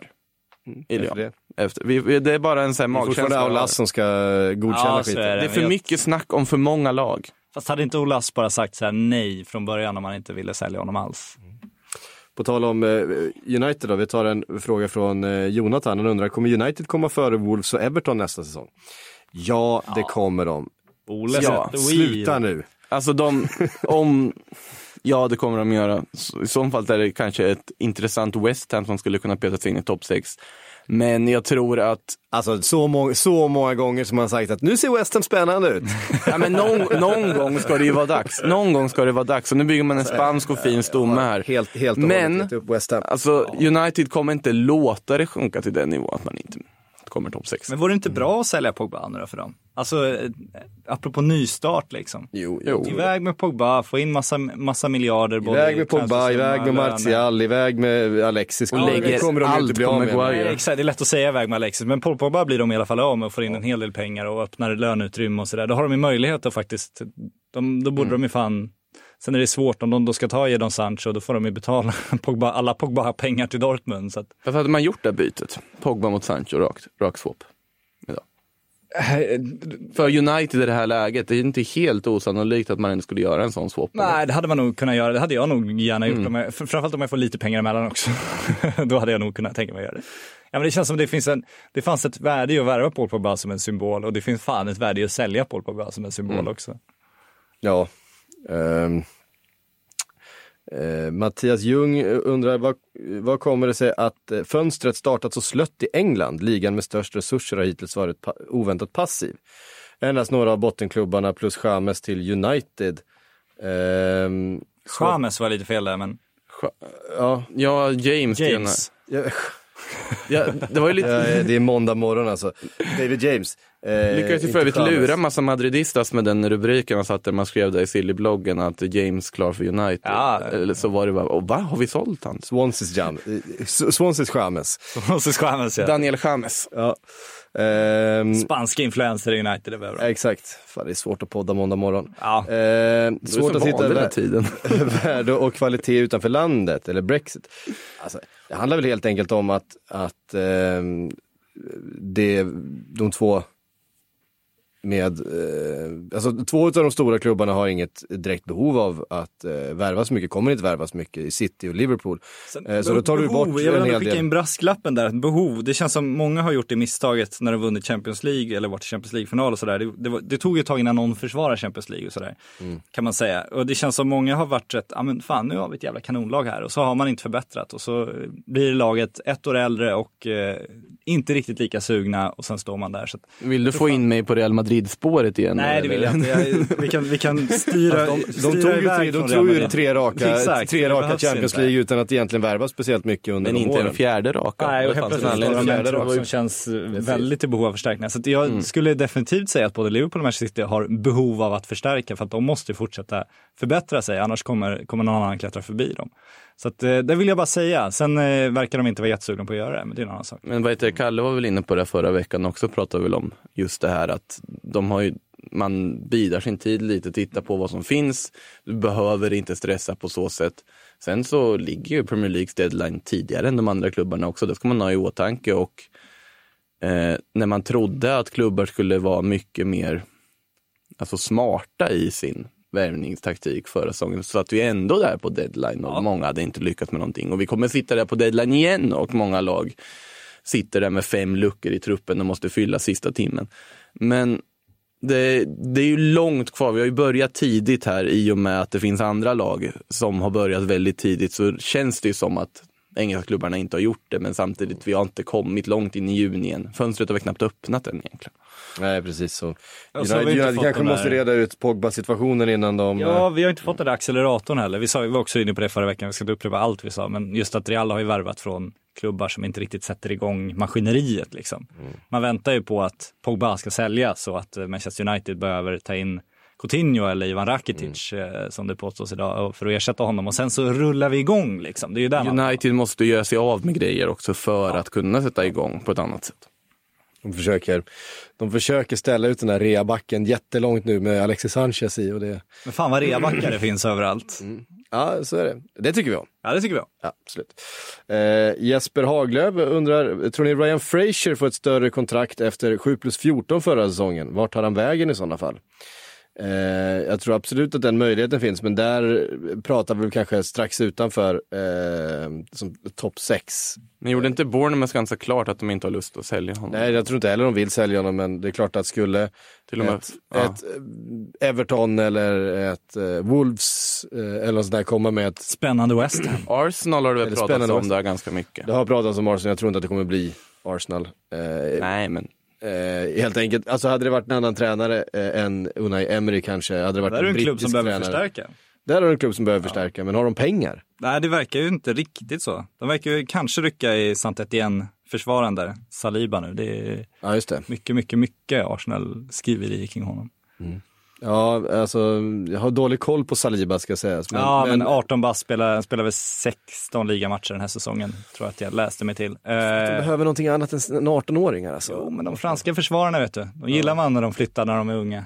I Efter Lyon. det. Efter, vi, vi, det är bara en så här Det är magkänsla. Aulas som ska godkänna Ja, skiten. är Det är för mycket snack om för många lag. Fast hade inte Olas bara sagt så här nej från början om man inte ville sälja honom alls? På tal om eh, United då, vi tar en fråga från eh, Jonathan. Han undrar, kommer United komma före Wolves och Everton nästa säsong? Ja, det kommer de. Ole Ja, Sluta nu. Alltså de, om, ja det kommer de göra. I så fall är det kanske ett intressant West Ham som skulle kunna peta sig in i topp 6. Men jag tror att, Alltså så, må- så många gånger som man sagt att nu ser West Ham spännande ut. ja men någon, någon gång ska det ju vara dags. Någon gång ska det vara dags. Och nu bygger man en spansk och fin stomme här. Helt, helt Men-. Alltså United kommer inte låta det sjunka till den nivån att man inte kommer topp 6. Men vore det inte bra att sälja Pogba nu då för dem? Alltså, eh, apropå nystart liksom. Jo, Jo. Iväg med Pogba, få in massa, massa miljarder. både Iväg i med Pogba, iväg med löner. Martial, iväg med Alexis. Och Ja, lägger det kommer de allt inte bli av med. Nej, exakt, det är lätt att säga iväg med Alexis, men Pogba blir de i alla fall av med och får in en hel del pengar och öppnar löneutrymme och sådär. Då har de ju möjlighet att faktiskt, de, då borde Mm. de ju fan Sen är det svårt, om de då ska ta Jadon Sancho, då får de ju betala Pogba, alla Pogba har pengar till Dortmund. Så att, Varför hade man gjort det bytet? Pogba mot Sancho, rakt, rak swap. Idag. För United i det här läget, det är inte helt osannolikt att man ändå skulle göra en sån swap. nej, det hade man nog kunnat göra. Det hade jag nog gärna Mm. gjort. Om jag, framförallt om jag får lite pengar emellan också. då hade jag nog kunnat tänka mig att göra det. Ja, men det känns som det finns en, det fanns ett värde i att värva Paul Pogba som en symbol och det finns fan ett värde i att sälja Paul Pogba som en symbol Mm. också. Ja. Ehm. Eh, Mattias Ljung undrar, vad, vad kommer det sig att eh, fönstret startat så slött i England? Ligan med störst resurser har hittills varit pa- oväntat passiv. endast några av bottenklubbarna plus Chamez till United. Ehm, så- James var lite fel där men Ja, Ja, James. James. ja, Ja, det var ju lite... ja, det är måndag morgon alltså. David James. Eh, Lyckades ju för övrigt lura massa madridistas med den rubriken man satte, man skrev där i Silly-bloggen att James klar för United. Ja. Eller så var det bara, och va, har vi sålt han? Swanseas Jam. eh, Swanseas James. Moses James ja. Daniel James. Ja. Ehm, Spanska influenser i United, det var bra. exakt. Fan, det är svårt att podda måndag morgon. Ja. Eh, svårt att hitta van den här vä- tiden. värde och kvalitet utanför landet, eller Brexit. Alltså, det handlar väl helt enkelt om att, att ehm, det, de två med, eh, alltså två av de stora klubbarna har inget direkt behov av att eh, värva så mycket, kommer inte värva så mycket i City och Liverpool. Eh, så då tar du behov, bort Jag vill en hel skicka del. in brasklappen där, behov. Det känns som många har gjort det misstaget när de vunnit Champions League eller varit i Champions League-final och sådär. Det, det, det tog ett tag innan någon försvarar Champions League och sådär. Mm. Kan man säga. Och det känns som många har varit rätt, ja men fan nu har vi ett jävla kanonlag här och så har man inte förbättrat och så blir laget ett år äldre och eh, inte riktigt lika sugna och sen står man där. Så att, Vill du få in mig på Real Madrid-spåret igen? nej det vill jag inte. Jag, vi, kan, vi kan styra, De, de styra tog ju, iväg tre, de tog ju tre raka, Exakt, tre raka Champions inte. League utan att egentligen värva speciellt mycket under Men de inte åren. en fjärde raka. Nej, och helt plötsligt står de en fjärde trupp som känns väldigt i behov av förstärkningar. Så att jag skulle definitivt säga att både Liverpool och Manchester City har behov av att förstärka för att de måste fortsätta förbättra sig, annars kommer, kommer någon annan klättra förbi dem. Så att, eh, det vill jag bara säga. Sen eh, verkar de inte vara jättesugna på att göra det, men det är en annan sak. Men vad heter Kalle var väl inne på det förra veckan också, pratade väl om just det här att de har ju, man bidar sin tid lite, tittar på vad som finns, du behöver inte stressa på så sätt. Sen så ligger ju Premier Leagues deadline tidigare än de andra klubbarna också, det ska man ha i åtanke och eh, när man trodde att klubbar skulle vara mycket mer alltså smarta i sin värvningstaktik förra säsongen så att vi ändå där på deadline och många hade inte lyckats med någonting och vi kommer sitta där på deadline igen och många lag sitter där med fem luckor i truppen och måste fylla sista timmen. Men det, det är ju långt kvar. Vi har ju börjat tidigt här i och med att det finns andra lag som har börjat väldigt tidigt så känns det ju som att engelska klubbarna inte har gjort det men samtidigt vi har inte kommit långt in i juni än. Fönstret har väl knappt öppnat än egentligen. Nej precis så. United, vi United kanske måste reda ut Pogba-situationen innan de... Ja, eh, vi har inte fått den där acceleratorn heller. Vi, sa, vi var också inne på det förra veckan, vi ska inte upprepa allt vi sa, men just att Real har ju värvat från klubbar som inte riktigt sätter igång maskineriet. Liksom. Man väntar ju på att Pogba ska säljas och att eh, Manchester United behöver ta in Coutinho eller Ivan Rakitic eh, som det påstås idag för att ersätta honom och sen så rullar vi igång liksom. Det är ju där man... United måste göra sig av med grejer också för att kunna sätta igång på ett annat sätt. De försöker, de försöker ställa ut den här reabacken jättelångt nu med Alexis Sanchez i och det... Men fan vad reabackar det finns överallt. Ja, så är det. Det tycker vi om. Ja, det tycker vi om. Ja, absolut. Eh, Jesper Haglöf undrar, tror ni Ryan Fraser får ett större kontrakt efter 7 plus 14 förra säsongen? Vart tar han vägen i sådana fall? Eh, jag tror absolut att den möjligheten finns, men där pratar vi kanske strax utanför eh, som topp 6. Men gjorde inte Bournemouth ganska klart att de inte har lust att sälja honom? Nej, jag tror inte heller de vill sälja honom, men det är klart att skulle Till och med- ett, ja. ett Everton eller ett eh, Wolves eh, eller något sånt där komma med ett Spännande West Ham. Arsenal har det väl det pratats om där ganska mycket. Det har pratats om Arsenal, jag tror inte att det kommer bli Arsenal. Eh, Nej, men Eh, helt enkelt, alltså hade det varit en annan tränare eh, än Unai Emery kanske, hade det varit Där är det en klubb brittisk som behöver tränare. förstärka. Där är det en klubb som behöver förstärka, men har de pengar? Nej, det verkar ju inte riktigt så. De verkar ju kanske rycka i saint Etienne försvararen där, Saliba nu. Det är Ja, just det. mycket, mycket, mycket Arsenal skriver kring honom. Ja, alltså jag har dålig koll på Saliba ska sägas. Men, ja, men, men 18 bast spelar, spelar väl 16 ligamatcher den här säsongen, tror jag att jag läste mig till. de Eh, behöver någonting annat än en 18-åringar alltså. jo, men de franska försvararna vet du, de gillar man när de flyttar när de är unga.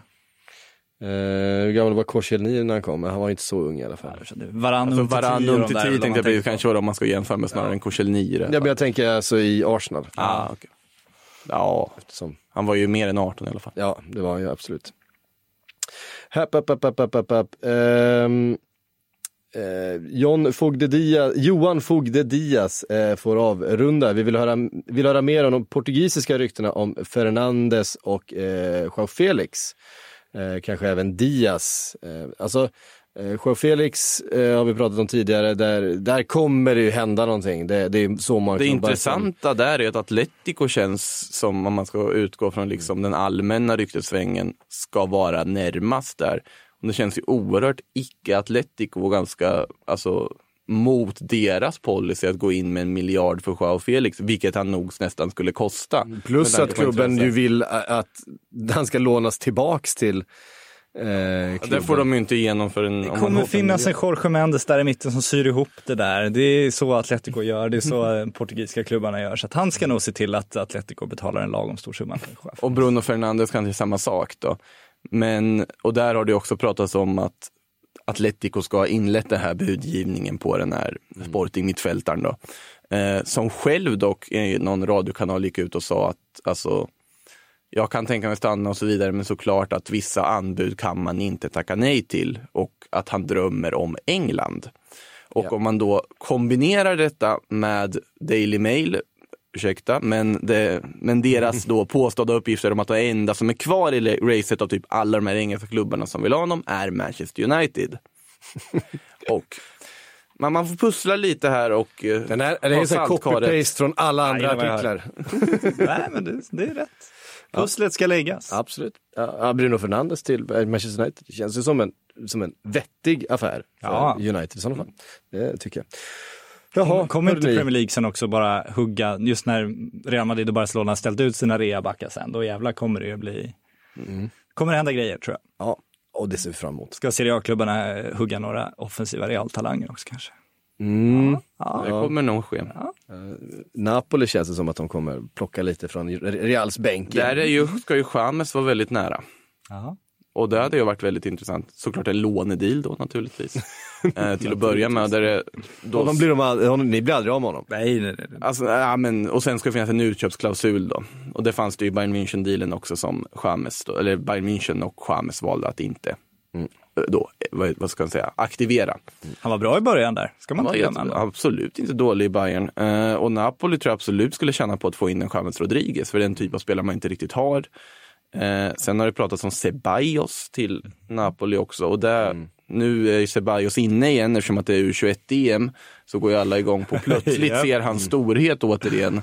Eh, hur gammal var Koscielny när han kom? Han var inte så ung i alla fall. Varann alltså, till Varann tio tänkte jag blir kanske vad man ska jämföra med snarare än Koscielny. Ja, men jag tänker alltså i Arsenal. ah, okej. Ja, Eftersom, han var ju mer än 18 i alla fall. ja, det var han ju absolut. Happ, happ, happ, happ, happ, happ, happ. Ehm, eh, John Fogde Diaz, Johan Fogde Diaz eh, får avrunda. Vi vill höra, vill höra mer om de portugisiska ryktena om Fernandes och eh, Joao Felix. Eh, kanske även Diaz. Eh, alltså, Joao Felix eh, har vi pratat om tidigare, där, där kommer det ju hända någonting. Det, det är så många Det intressanta där är att Atletico känns som, om man ska utgå från liksom den allmänna ryktessvängen, ska vara närmast där. Och det känns ju oerhört icke-Atletico och ganska, alltså mot deras policy att gå in med en miljard för Joao Felix, vilket han nog nästan skulle kosta. Plus att klubben ju vill att han ska lånas tillbaks till eh, Det får de ju inte igenom för en... Det kommer finnas en Jorge Mendes där i mitten som syr ihop det där. Det är så Atletico gör, det är så eh, portugisiska klubbarna gör. Så att han ska nog se till att Atletico betalar en lagom stor summa. Och Bruno Fernandes kanske är samma sak då. Men, och där har det också pratats om att Atletico ska ha inlett den här budgivningen på den här sporting mittfältaren då. Eh, som själv dock i någon radiokanal gick ut och sa att alltså, jag kan tänka mig stanna och så vidare, men såklart att vissa anbud kan man inte tacka nej till och att han drömmer om England. Och om man då kombinerar detta med Daily Mail, ursäkta, men, det, men deras då påstådda uppgifter om att det enda som är kvar i racet av typ alla de här engelska klubbarna som vill ha honom är Manchester United. och man, man får pussla lite här och eh, Den här, är det är copy-paste från alla andra Nej, artiklar? Nej, men det, det är rätt. Pusslet ska läggas. Absolut. Ja, Bruno Fernandes till Manchester United det känns ju som en, som en vettig affär för Ja. United i sådana fall. Det tycker jag. Jaha, Kommer inte. Premier League sen också bara hugga, just när Real Madrid och Barcelona har ställt ut sina reabackar sen, då jävlar kommer det ju bli, kommer det hända grejer tror jag. Ja, och det ser vi fram emot. Ska Serie A-klubbarna hugga några offensiva Real-talanger också kanske? Mm. Det kommer nog ske. Napoli känns det som att de kommer plocka lite från Reals bänk. Där är ju, ska ju James vara väldigt nära. Ja. Och det hade ju varit väldigt intressant. Såklart en lånedeal då naturligtvis. eh, till att börja med. Där det, då, blir de, all- ni blir aldrig av med honom. Nej, nej, nej. Alltså, ja, men, och sen ska det finnas en utköpsklausul då. Och det fanns det ju i Bayern München-dealen också som då, eller Bayern München och James valde att inte Mm. eh, då, eh, vad, vad ska man säga, aktivera. Han var bra i början där, ska man inte glömma. absolut inte dålig i Bayern. Eh, och Napoli tror jag absolut skulle tjäna på att få in en James Rodriguez, för det är en typ av spelare man inte riktigt har. Eh, sen har det pratats om Ceballos till Napoli också och där, nu är Ceballos inne igen eftersom att det är U21-EM så går ju alla igång på plötsligt Japp. ser hans storhet återigen.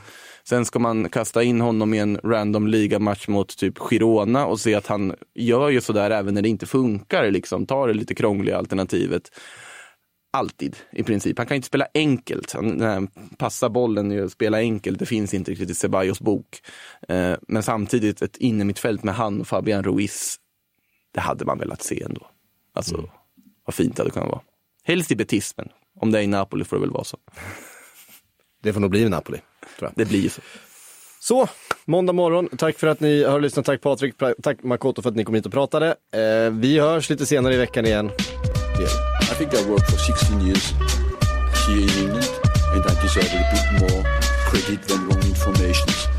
Sen ska man kasta in honom i en random ligamatch mot typ Girona och se att han gör ju sådär även när det inte funkar, liksom tar det lite krångliga alternativet. Alltid i princip. Han kan inte spela enkelt. Han, passa bollen och spela enkelt, det finns inte riktigt i Ceballos bok. Eh, men samtidigt ett innermittfält med han och Fabian Ruiz, det hade man velat se ändå. Alltså, vad fint det hade kunnat vara. Helst i Betis, men om det är i Napoli får det väl vara så. Det får nog bli Napoli. Tror jag. Det blir ju så. Så, måndag morgon. Tack för att ni har lyssnat. Tack Patrik, tack Makoto för att ni kom hit och pratade. Eh, vi hörs lite senare i veckan igen. Vi. I think I worked for 16 years here in England, and I deserve a bit more credit than wrong information.